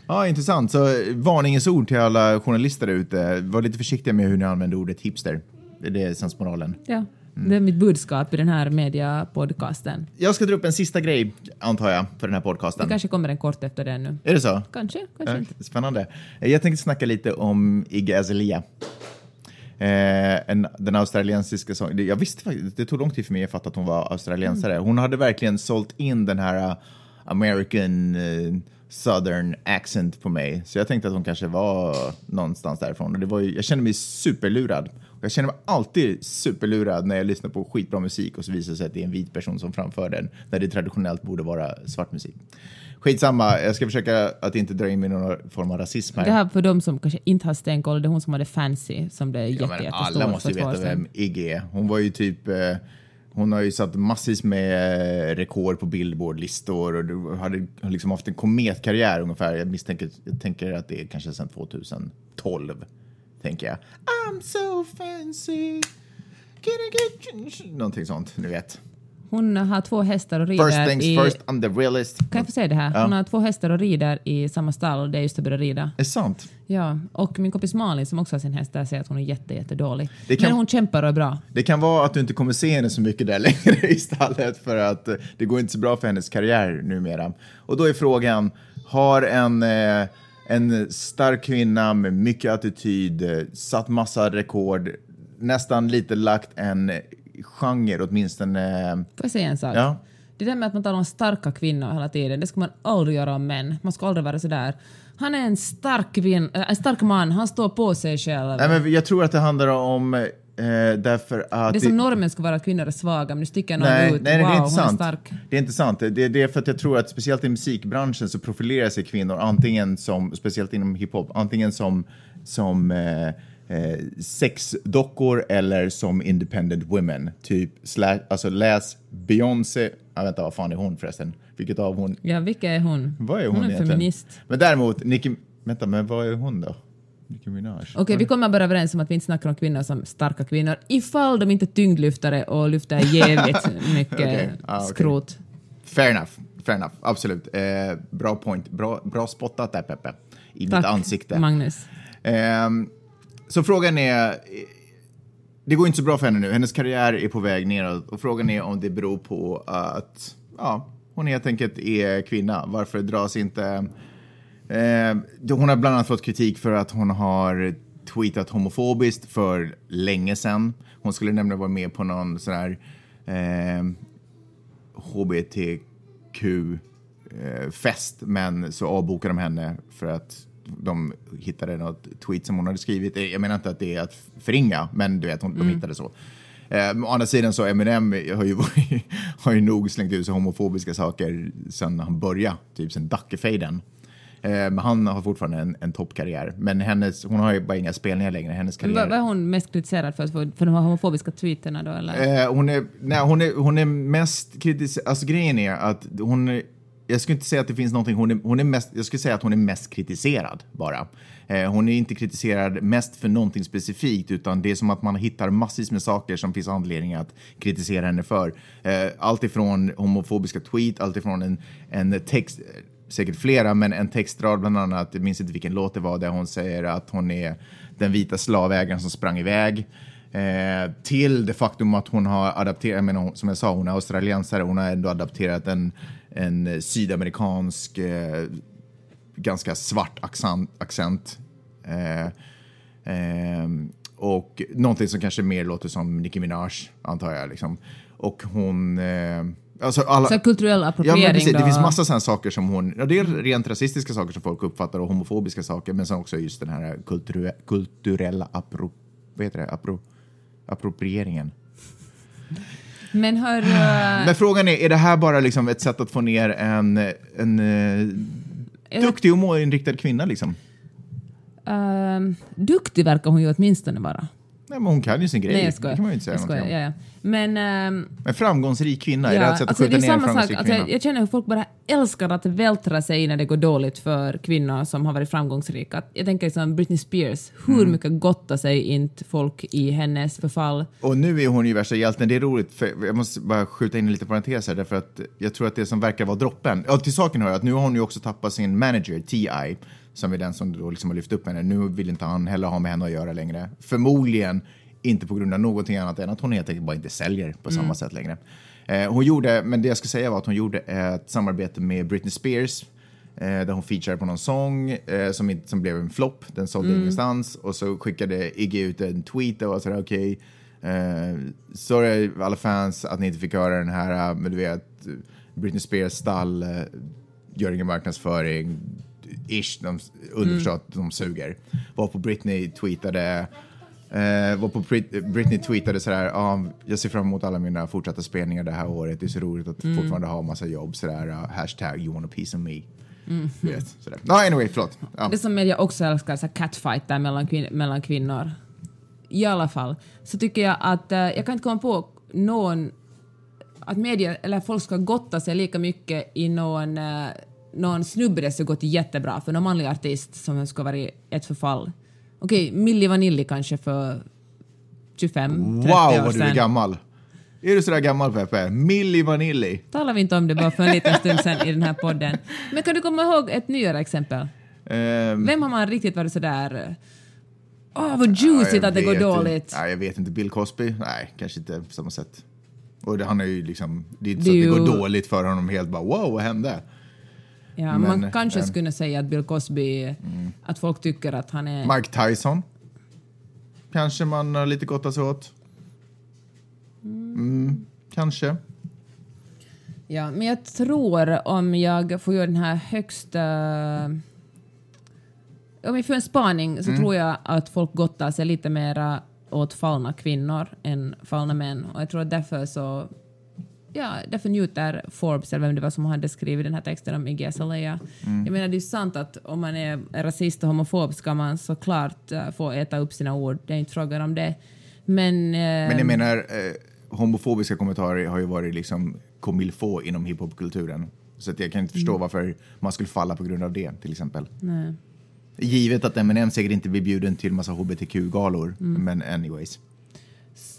Ja, intressant. Så varningens ord till alla journalister där ute. Var lite försiktiga med hur ni använder ordet hipster. Det är det sensmoralen. Ja, det är mitt budskap i den här mediapodcasten. Jag ska dra upp en sista grej, antar jag, för den här Det podcasten. kanske kommer en kort efter det nu. Är det så? Kanske, kanske Ja, inte. Spännande. Jag tänkte snacka lite om Iggy Azalea. Eh, en, den australiensiska sång. det- Jag visste faktiskt, det tog lång tid för mig att fatta att hon var australiensare. Mm. Hon hade verkligen sålt in den här uh, American uh, Southern accent på mig. Så jag tänkte att hon kanske var någonstans därifrån. Och det var ju, jag kände mig superlurad. Och jag känner mig alltid superlurad när jag lyssnar på skitbra musik och så visar det sig att det är en vit person som framför den, när det traditionellt borde vara svart musik. Skitsamma, jag ska försöka att inte dra in mig i någon form av rasism här. Det här för de som kanske inte har stenkoll, det är hon som hade Fancy som blev Ja, jätte, men jättestor alla måste ju veta vem Iggy är. Hon var ju typ... Eh, hon har ju satt massvis med eh, rekord på Billboard-listor och du hade har liksom haft en kometkarriär ungefär. Jag misstänker jag tänker att det är kanske sedan 2012, tänker jag. I'm so fancy. Can I get you? Någonting sånt, ni vet. Hon har två hästar och rider First things i... first, I'm the realist. Kan jag få säga det här? Hon har två hästar och rider i samma stall där jag just har börjat rida. Är sant? Ja, och min kompis Malin som också har sin häst där säger att hon är jätte, jätte dålig. Det kan- Men hon kämpar och är bra. Det kan vara att du inte kommer se henne så mycket där längre i stallet för att eh, det går inte så bra för hennes karriär numera. Och då är frågan, har en, eh, en stark kvinna med mycket attityd eh, satt massa rekord nästan lite lagt en genre, åtminstone. Får jag säga en sak? Ja. Det där med att man talar om starka kvinnor hela tiden, det ska man aldrig göra om män. Man ska aldrig vara sådär. Han är en stark, kvin, äh, en stark man, han står på sig själv. Nej, men jag tror att det handlar om eh, därför att... det är som normen ska vara att kvinnor är svaga, men nu sticker någon Nej, ut. nej, det wow, är inte sant. är. Det är inte sant. Det, det är för att jag tror att speciellt i musikbranschen så profilerar sig kvinnor antingen som, speciellt inom hiphop, antingen som, som eh, eh, sexdockor eller som independent women. Typ, sla, alltså läs Beyoncé, jag vänta vad fan är hon förresten? Vilket av hon? Ja, vilka är hon? Vad är hon, hon är egentligen? feminist. Men däremot, Nicki, vänta men vad är hon då? Nicki Minaj? Okej, vi kommer bara överens om att vi inte snackar om kvinnor som starka kvinnor, ifall de inte är tyngdlyftare och lyfter jävligt mycket Okej, ah, okej. skrot. Fair enough, fair enough, absolut. Eh, bra point, bra, bra spottat där Peppe. I Tack, mitt ansikte. Magnus. Ehm, så frågan är, det går inte så bra för henne nu. Hennes karriär är på väg neråt och frågan är om det beror på att ja, hon helt enkelt är kvinna. Varför dras inte... Eh, hon har bland annat fått kritik för att hon har tweetat homofobiskt för länge sedan. Hon skulle nämligen vara med på någon sån här eh, hbtq-fest, eh, men så avbokade de henne för att de hittade något tweet som hon hade skrivit. Jag menar inte att det är att förringa, men du vet, hon, de hittade så. Eh, å andra sidan så Eminem har ju, har ju nog slängt ut sig homofobiska saker sen han började, typ sen Dackefejden. Eh, men han har fortfarande en, en toppkarriär. Men hennes, hon har ju bara inga spelningar längre. Hennes karriär... Vad, är hon mest kritiserad för? För, de homofobiska tweeterna då eller? Eh, hon, är, nej, hon, är, hon är mest kritiserad. Alltså grejen är att hon jag skulle inte säga att det finns någonting, hon är, hon är mest, jag skulle säga att hon är mest kritiserad bara. Eh, hon är inte kritiserad mest för någonting specifikt utan det är som att man hittar massvis med saker som finns anledning att kritisera henne för. Eh, allt ifrån homofobiska tweet, allt ifrån en, en text, eh, säkert flera, men en textrad bland annat, jag minns inte vilken låt det var, där hon säger att hon är den vita slavägaren som sprang iväg. Eh, till det faktum att hon har adapterat, jag menar, som jag sa, hon är australiensare, hon har ändå adapterat en, en sydamerikansk, eh, ganska svart accent. accent. Eh, eh, och någonting som kanske mer låter som Nicki Minaj, antar jag. Liksom. Och hon... Eh, alltså alla, Så kulturell Ja, appropriering men precis. Det finns massa sådana saker som hon... Ja, det är rent rasistiska saker som folk uppfattar och homofobiska saker, men sen också just den här kulture, kulturella appro, vad heter det? Appro, approprieringen. Men hör... eh, Men frågan är, är det här bara liksom ett sätt att få ner en, en eh, duktig och målinriktad kvinna? Liksom? ehm, duktig verkar hon ju åtminstone vara. Nej, men hon kan ju sin grej. Nej, jag det skojar. kan man ju inte säga jag skojar ja, ja. Men... ehm, En framgångsrik kvinna, är Ja, det ett sätt att alltså, skjuta det är ner en samma sak. framgångsrik Alltså, kvinna? jag, känner hur folk bara älskar att vältra sig när det går dåligt för kvinnor som har varit framgångsrika. Jag tänker som Britney Spears, hur Mm. mycket gottar sig inte folk i hennes förfall? Och nu är hon ju värsta hjälten. Det är roligt, för jag måste bara skjuta in en liten parentes här, därför att jag tror att det som verkar vara droppen, ja till saken hör jag att nu har hon ju också tappat sin manager, T.I., som är den som då liksom har lyft upp henne. Nu vill inte han heller ha med henne att göra längre. Förmodligen inte på grund av någonting annat än att hon helt enkelt bara inte säljer på samma sätt längre. Eh, hon gjorde, men det jag ska säga var att hon gjorde ett samarbete med Britney Spears eh, där hon featurade på någon sång eh, som, inte, som blev en flopp. Den sålde ingenstans och så skickade Iggy ut en tweet och var sådär okej, eh, sorry alla fans att ni inte fick höra den här, men du vet, Britney Spears stall, eh, gör ingen marknadsföring, ish, de, underförstått, de suger. Varpå Britney tweetade Eh, var på Brit Britney tweetade sådär, ah, jag ser fram emot alla mina fortsatta spelningar det här året. Det är så roligt att fortfarande ha massa jobb. Sådär, uh, hashtag you want a piece of me. Du vet, sådär. No, anyway, förlåt. Ja. Det som media också älskar, så här catfighter mellan, kvin- mellan kvinnor. I alla fall, så tycker jag att eh, jag kan inte komma på någon att media eller folk ska gotta sig lika mycket i någon, eh, någon snubbe det ska gått jättebra för någon manlig artist som ska vara i ett förfall. Okej, Milli Vanilli kanske för 25, 30 Wow, år vad du är sedan. gammal. Är du sådär gammal, Peppe? Milli Vanilli. Talar vi inte om det bara för en liten stund sedan i den här podden. Men kan du komma ihåg ett nyare exempel? Ehm, Vem har man riktigt varit sådär... Åh, vad juicy jag att det går dåligt. Nej, jag vet inte. Bill Cosby? Nej, kanske inte på samma sätt. Och det, han är ju liksom, det är inte så att det går dåligt för honom helt bara wow, vad hände? Ja, Men, man kanske eh, skulle säga att Bill Cosby, att folk tycker att han är... Mike Tyson? Kanske man har lite gottat sig åt. Mm, kanske. Ja, men jag tror om jag får göra den här högsta... Om vi får en spaning så tror jag att folk gottar sig lite mera åt fallna kvinnor än fallna män. Och jag tror att därför så... Ja, därför njuter Forbes, eller vem det var som hade skrivit den här texten om Iggy Azalea. Jag menar, det är ju sant att om man är rasist och homofob ska man såklart uh, få äta upp sina ord. Det är inte frågan om det. Men... eh, Men jag menar, eh, homofobiska kommentarer har ju varit liksom faut inom hiphopkulturen. Så att jag kan inte förstå varför man skulle falla på grund av det, till exempel. nej. Givet att Eminem säkert inte blir bjuden till massa hbtq-galor. Men anyways,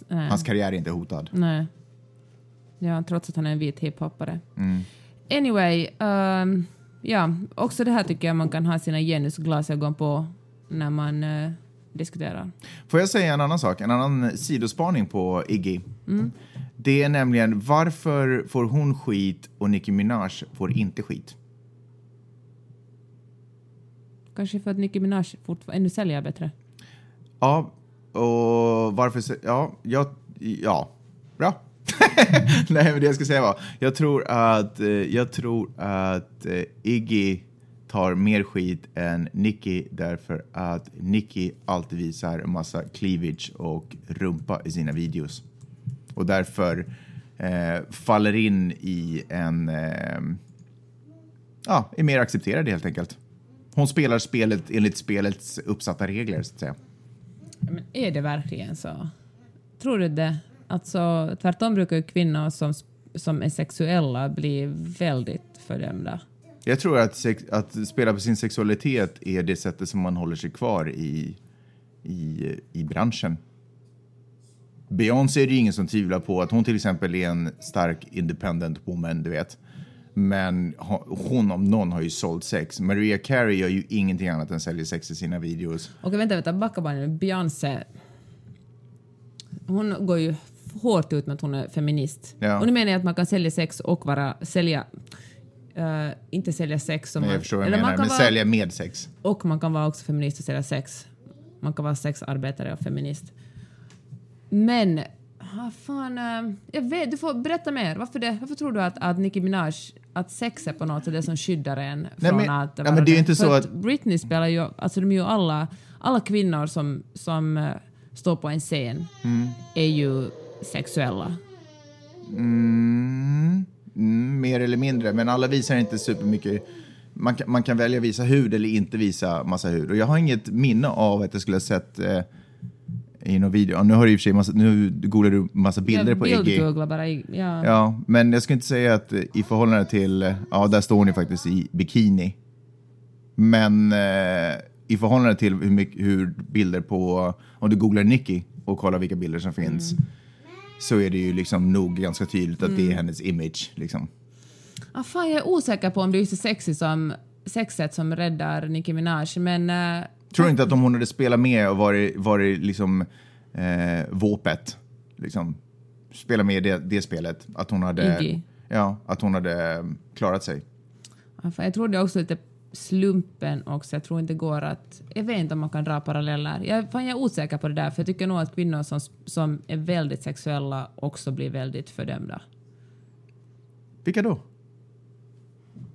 nej. hans karriär är inte hotad. Nej. Ja, trots att han är en vit hiphoppare. Mm. Anyway, ehm, ja, också det här tycker jag man kan ha sina genusglasögon på när man eh, diskuterar. Får jag säga en annan sak? En annan sidospaning på Iggy. Det är nämligen varför får hon skit och Nicki Minaj får inte skit? Kanske för att Nicki Minaj fortfarande ännu säljer bättre. Ja, och varför... Ja, jag, ja, bra. Nej, men det jag ska säga var, jag tror att, eh, jag tror att eh, Iggy tar mer skit än Nicky därför att Nicky alltid visar en massa cleavage och rumpa i sina videos. Och därför eh, faller in i en... Eh, ja, är mer accepterad helt enkelt. Hon spelar spelet enligt spelets uppsatta regler, så att säga. Men är det verkligen så? Tror du det? Alltså, tvärtom brukar ju kvinnor som, som är sexuella bli väldigt fördömda. Jag tror att, sex, att spela på sin sexualitet är det sättet som man håller sig kvar i, i, i branschen. Beyoncé är det ingen som tvivlar på att hon till exempel är en stark independent woman, du vet. Men hon om någon har ju sålt sex. Maria Carey gör ju ingenting annat än säljer sex i sina videos. Okej, vänta, vänta, backa bara nu. Beyoncé, hon går ju hårt ut med att hon är feminist. Ja. Och nu menar jag att man kan sälja sex och vara, sälja, eh, inte sälja sex som man, jag förstår vad eller menar, man kan men vara, sälja med sex. Och man kan vara också feminist och sälja sex. Man kan vara sexarbetare och feminist. Men, ah, fan, eh, jag vet, du får berätta mer. Varför, det, varför tror du att, att Nicki Minaj, att sex är på något sätt det som skyddar en Nej, från men- att ja, vara men det är ju inte så att Britney spelar ju, alltså de är ju alla, alla kvinnor som, som eh, står på en scen Mm. är ju sexuella. Mm, mm, mer eller mindre, men alla visar inte supermycket. Man kan, man kan välja att visa hud eller inte visa massa hud. Och jag har inget minne av att jag skulle ha sett eh, i någon video. Ja, Nu har du i och för sig massa, nu googlar du massa bilder jag på Iggy. bildgooglar bara. Ja. Ja, men jag ska inte säga att eh, i förhållande till, eh, ja där står hon ju faktiskt i bikini. Men eh, i förhållande till hur, hur bilder på, om du googlar Nicki och kollar vilka bilder som finns, så är det ju liksom nog ganska tydligt att det är hennes image. Liksom. Ah, fan, jag är osäker på om det är just sexy som, sexet som räddar Nicki Minaj, men eh, Tror du inte att om hon hade spelat med och varit, varit liksom eh, våpet, liksom, spelat med i det, det spelet, att hon hade, Iggy. ja, att hon hade eh, klarat sig? ah, fan, jag tror det är också lite slumpen också. Jag tror inte det går att... Jag vet inte om man kan dra paralleller. Jag, fan, jag är osäker på det där, för jag tycker nog att kvinnor som, som är väldigt sexuella också blir väldigt fördömda. Vilka då?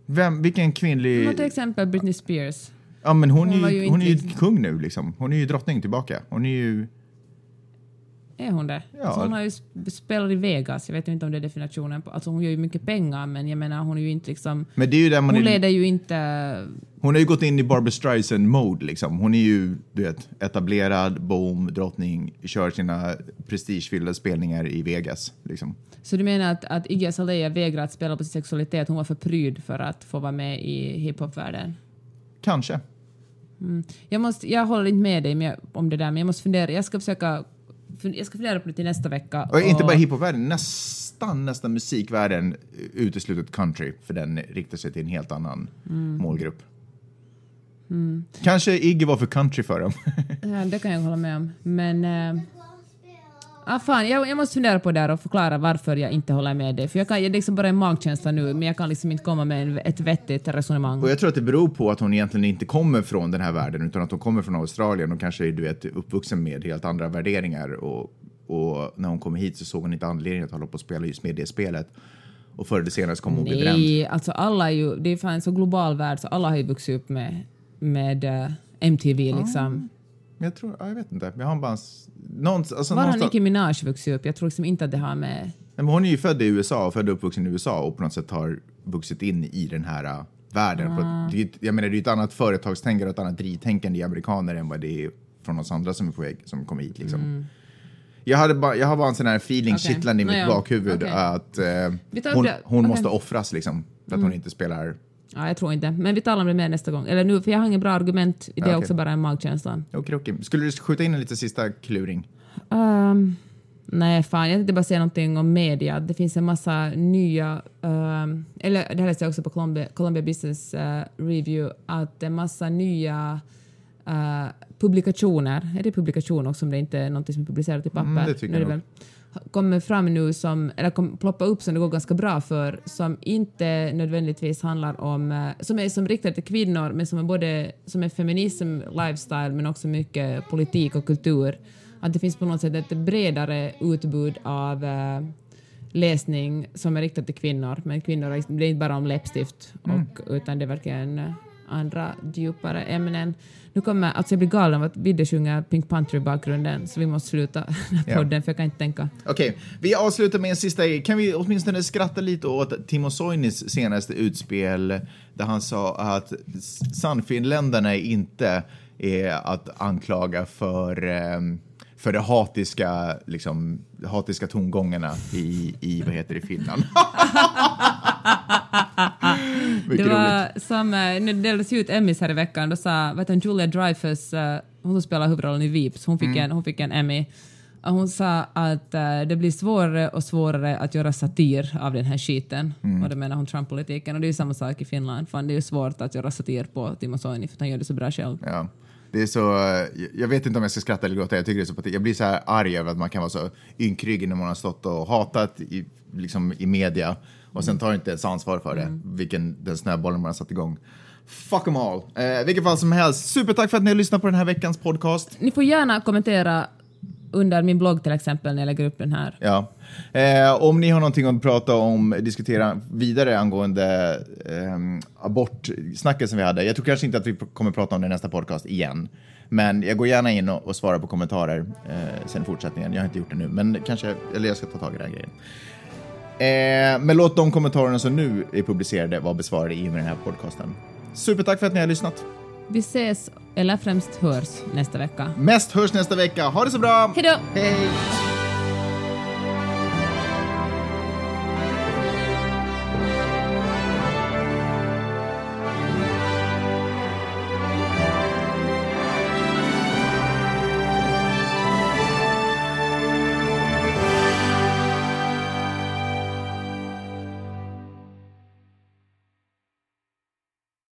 Vem, vilken kvinnlig... Men till exempel Britney Spears. Ja, men hon, Hon är ju hon är ju inte- kung nu liksom. Hon är ju drottning tillbaka. Hon är ju... Är hon det? Ja. Alltså hon har ju sp- spelat i Vegas. Jag vet inte om det är definitionen. Alltså hon gör ju mycket pengar, men jag menar hon är ju inte liksom... Men det är ju där man Hon är, leder ju inte... Hon har ju gått in i Barbra Streisand-mode liksom. Hon är ju, du vet, etablerad, boom, drottning, kör sina prestigefyllda spelningar i Vegas liksom. Så du menar att, att Iggy Azalea vägrar att spela på sin sexualitet? Hon var för pryd för att få vara med i hiphopvärlden? Kanske. Jag, måste, jag håller inte med dig med, om det där, men jag måste fundera. Jag ska försöka... Jag ska fundera på det till nästa vecka. Och inte bara hiphopvärlden, nästan, nästan musikvärlden uteslutet country, för den riktar sig till en helt annan målgrupp. Kanske Iggy var för country för dem. Ja, det kan jag hålla med om. Men... eh, Ah, fan, jag, jag måste fundera på det här och förklara varför jag inte håller med dig. För jag kan, jag är liksom bara en magkänsla nu, men jag kan liksom inte komma med en, ett vettigt resonemang. Och jag tror att det beror på att hon egentligen inte kommer från den här världen utan att hon kommer från Australien och kanske är du vet, uppvuxen med helt andra värderingar. Och, och när hon kom hit så såg hon inte anledning att hålla på och spela just med det spelet. Och förr eller senare så kommer hon bli bränd. Nej, alltså alla är ju, det är fan en så global värld så alla har ju vuxit upp med, med uh, MTV liksom. Men jag tror, ja, jag vet inte. Jag har bara en, någonstans, alltså Var har Nicki Minaj vuxit upp? Jag tror liksom inte att det har med... Nej, men hon är ju född i USA och född och uppvuxen i USA och på något sätt har vuxit in i den här äh, världen. Ett- jag menar, det är ju ett annat företagstänkande och ett annat drittänkande i amerikaner än vad det är från oss andra som är på väg, som kommer hit liksom. Jag, hade bara, jag har bara en sån här feeling Okej. kittlande i mitt Nåja, bakhuvud okej. att eh, hon, hon Okej. måste offras liksom för att hon inte spelar. Ja, jag tror inte. Men vi talar om det mer nästa gång. Eller nu, för jag har ingen bra argument. Det är okej. också bara en magkänsla. Okej, okej. Skulle du skjuta in en lite sista kluring? Ehm, nej, fan. Jag tänkte bara säga någonting om media. Det finns en massa nya... ehm, eller det här läste jag också på Columbia, Columbia Business eh, Review. Att det är massa nya eh, publikationer. Är det publikation också om det inte är något som är publicerat i papper? Mm, det tycker jag väl- kommer fram nu som, eller kom, ploppa upp som det går ganska bra för, som inte nödvändigtvis handlar om, eh, som är som riktade till kvinnor, men som är både som är feminism, lifestyle, men också mycket politik och kultur. Att det finns på något sätt ett bredare utbud av eh, läsning som är riktat till kvinnor, men kvinnor det är inte bara om läppstift, och, utan det är verkligen eh, andra djupare ämnen. Nu kommer, alltså jag blir galen av att Vidde sjunger Pink Panther i bakgrunden, så vi måste sluta Ja. podden, för jag kan inte tänka. Okej, vi avslutar med en sista grej. Kan vi åtminstone skratta lite åt Timo Soinis senaste utspel där han sa att Sannfinländarna inte är att anklaga för, ehm, för de hatiska, liksom, hatiska tongångarna i, i, vad heter det, Finland. Mycket det roligt. var som, eh, när det delades ut Emmys här i veckan, då sa vet du, Julia Dreyfus, eh, hon som spelar huvudrollen i Veeps, hon fick, Mm. en, hon fick en Emmy. Hon sa att eh, det blir svårare och svårare att göra satir av den här skiten. Mm. Och det menar hon Trump-politiken. Och det är ju samma sak i Finland. Fan, det är ju svårt att göra satir på Timo Soini för han gör det så bra själv. Ja. Det är så, jag vet inte om jag ska skratta eller gråta, jag tycker det är så. Jag blir så här arg över att man kan vara så ynkryggig när man har stått och hatat i, liksom, i media och sen tar inte ens ansvar för det, vilken den snöbollen man har satt igång. Fuck them all. Eh, vilket fall som helst, supertack för att ni har lyssnat på den här veckans podcast. Ni får gärna kommentera under min blogg till exempel när jag lägger upp den här. Ja. Eh, om ni har någonting att prata om, diskutera vidare angående eh, abortsnacket som vi hade. Jag tror kanske inte att vi kommer prata om det i nästa podcast igen. Men jag går gärna in och, och svarar på kommentarer eh, sen i fortsättningen. Jag har inte gjort det nu, men kanske, eller jag ska ta tag i den grejen. Eh, men låt de kommentarerna som nu är publicerade vara besvarade i och med den här podcasten. Supertack för att ni har lyssnat. Vi ses, eller främst hörs, nästa vecka. Mest hörs nästa vecka. Ha det så bra! Hej då! Hej!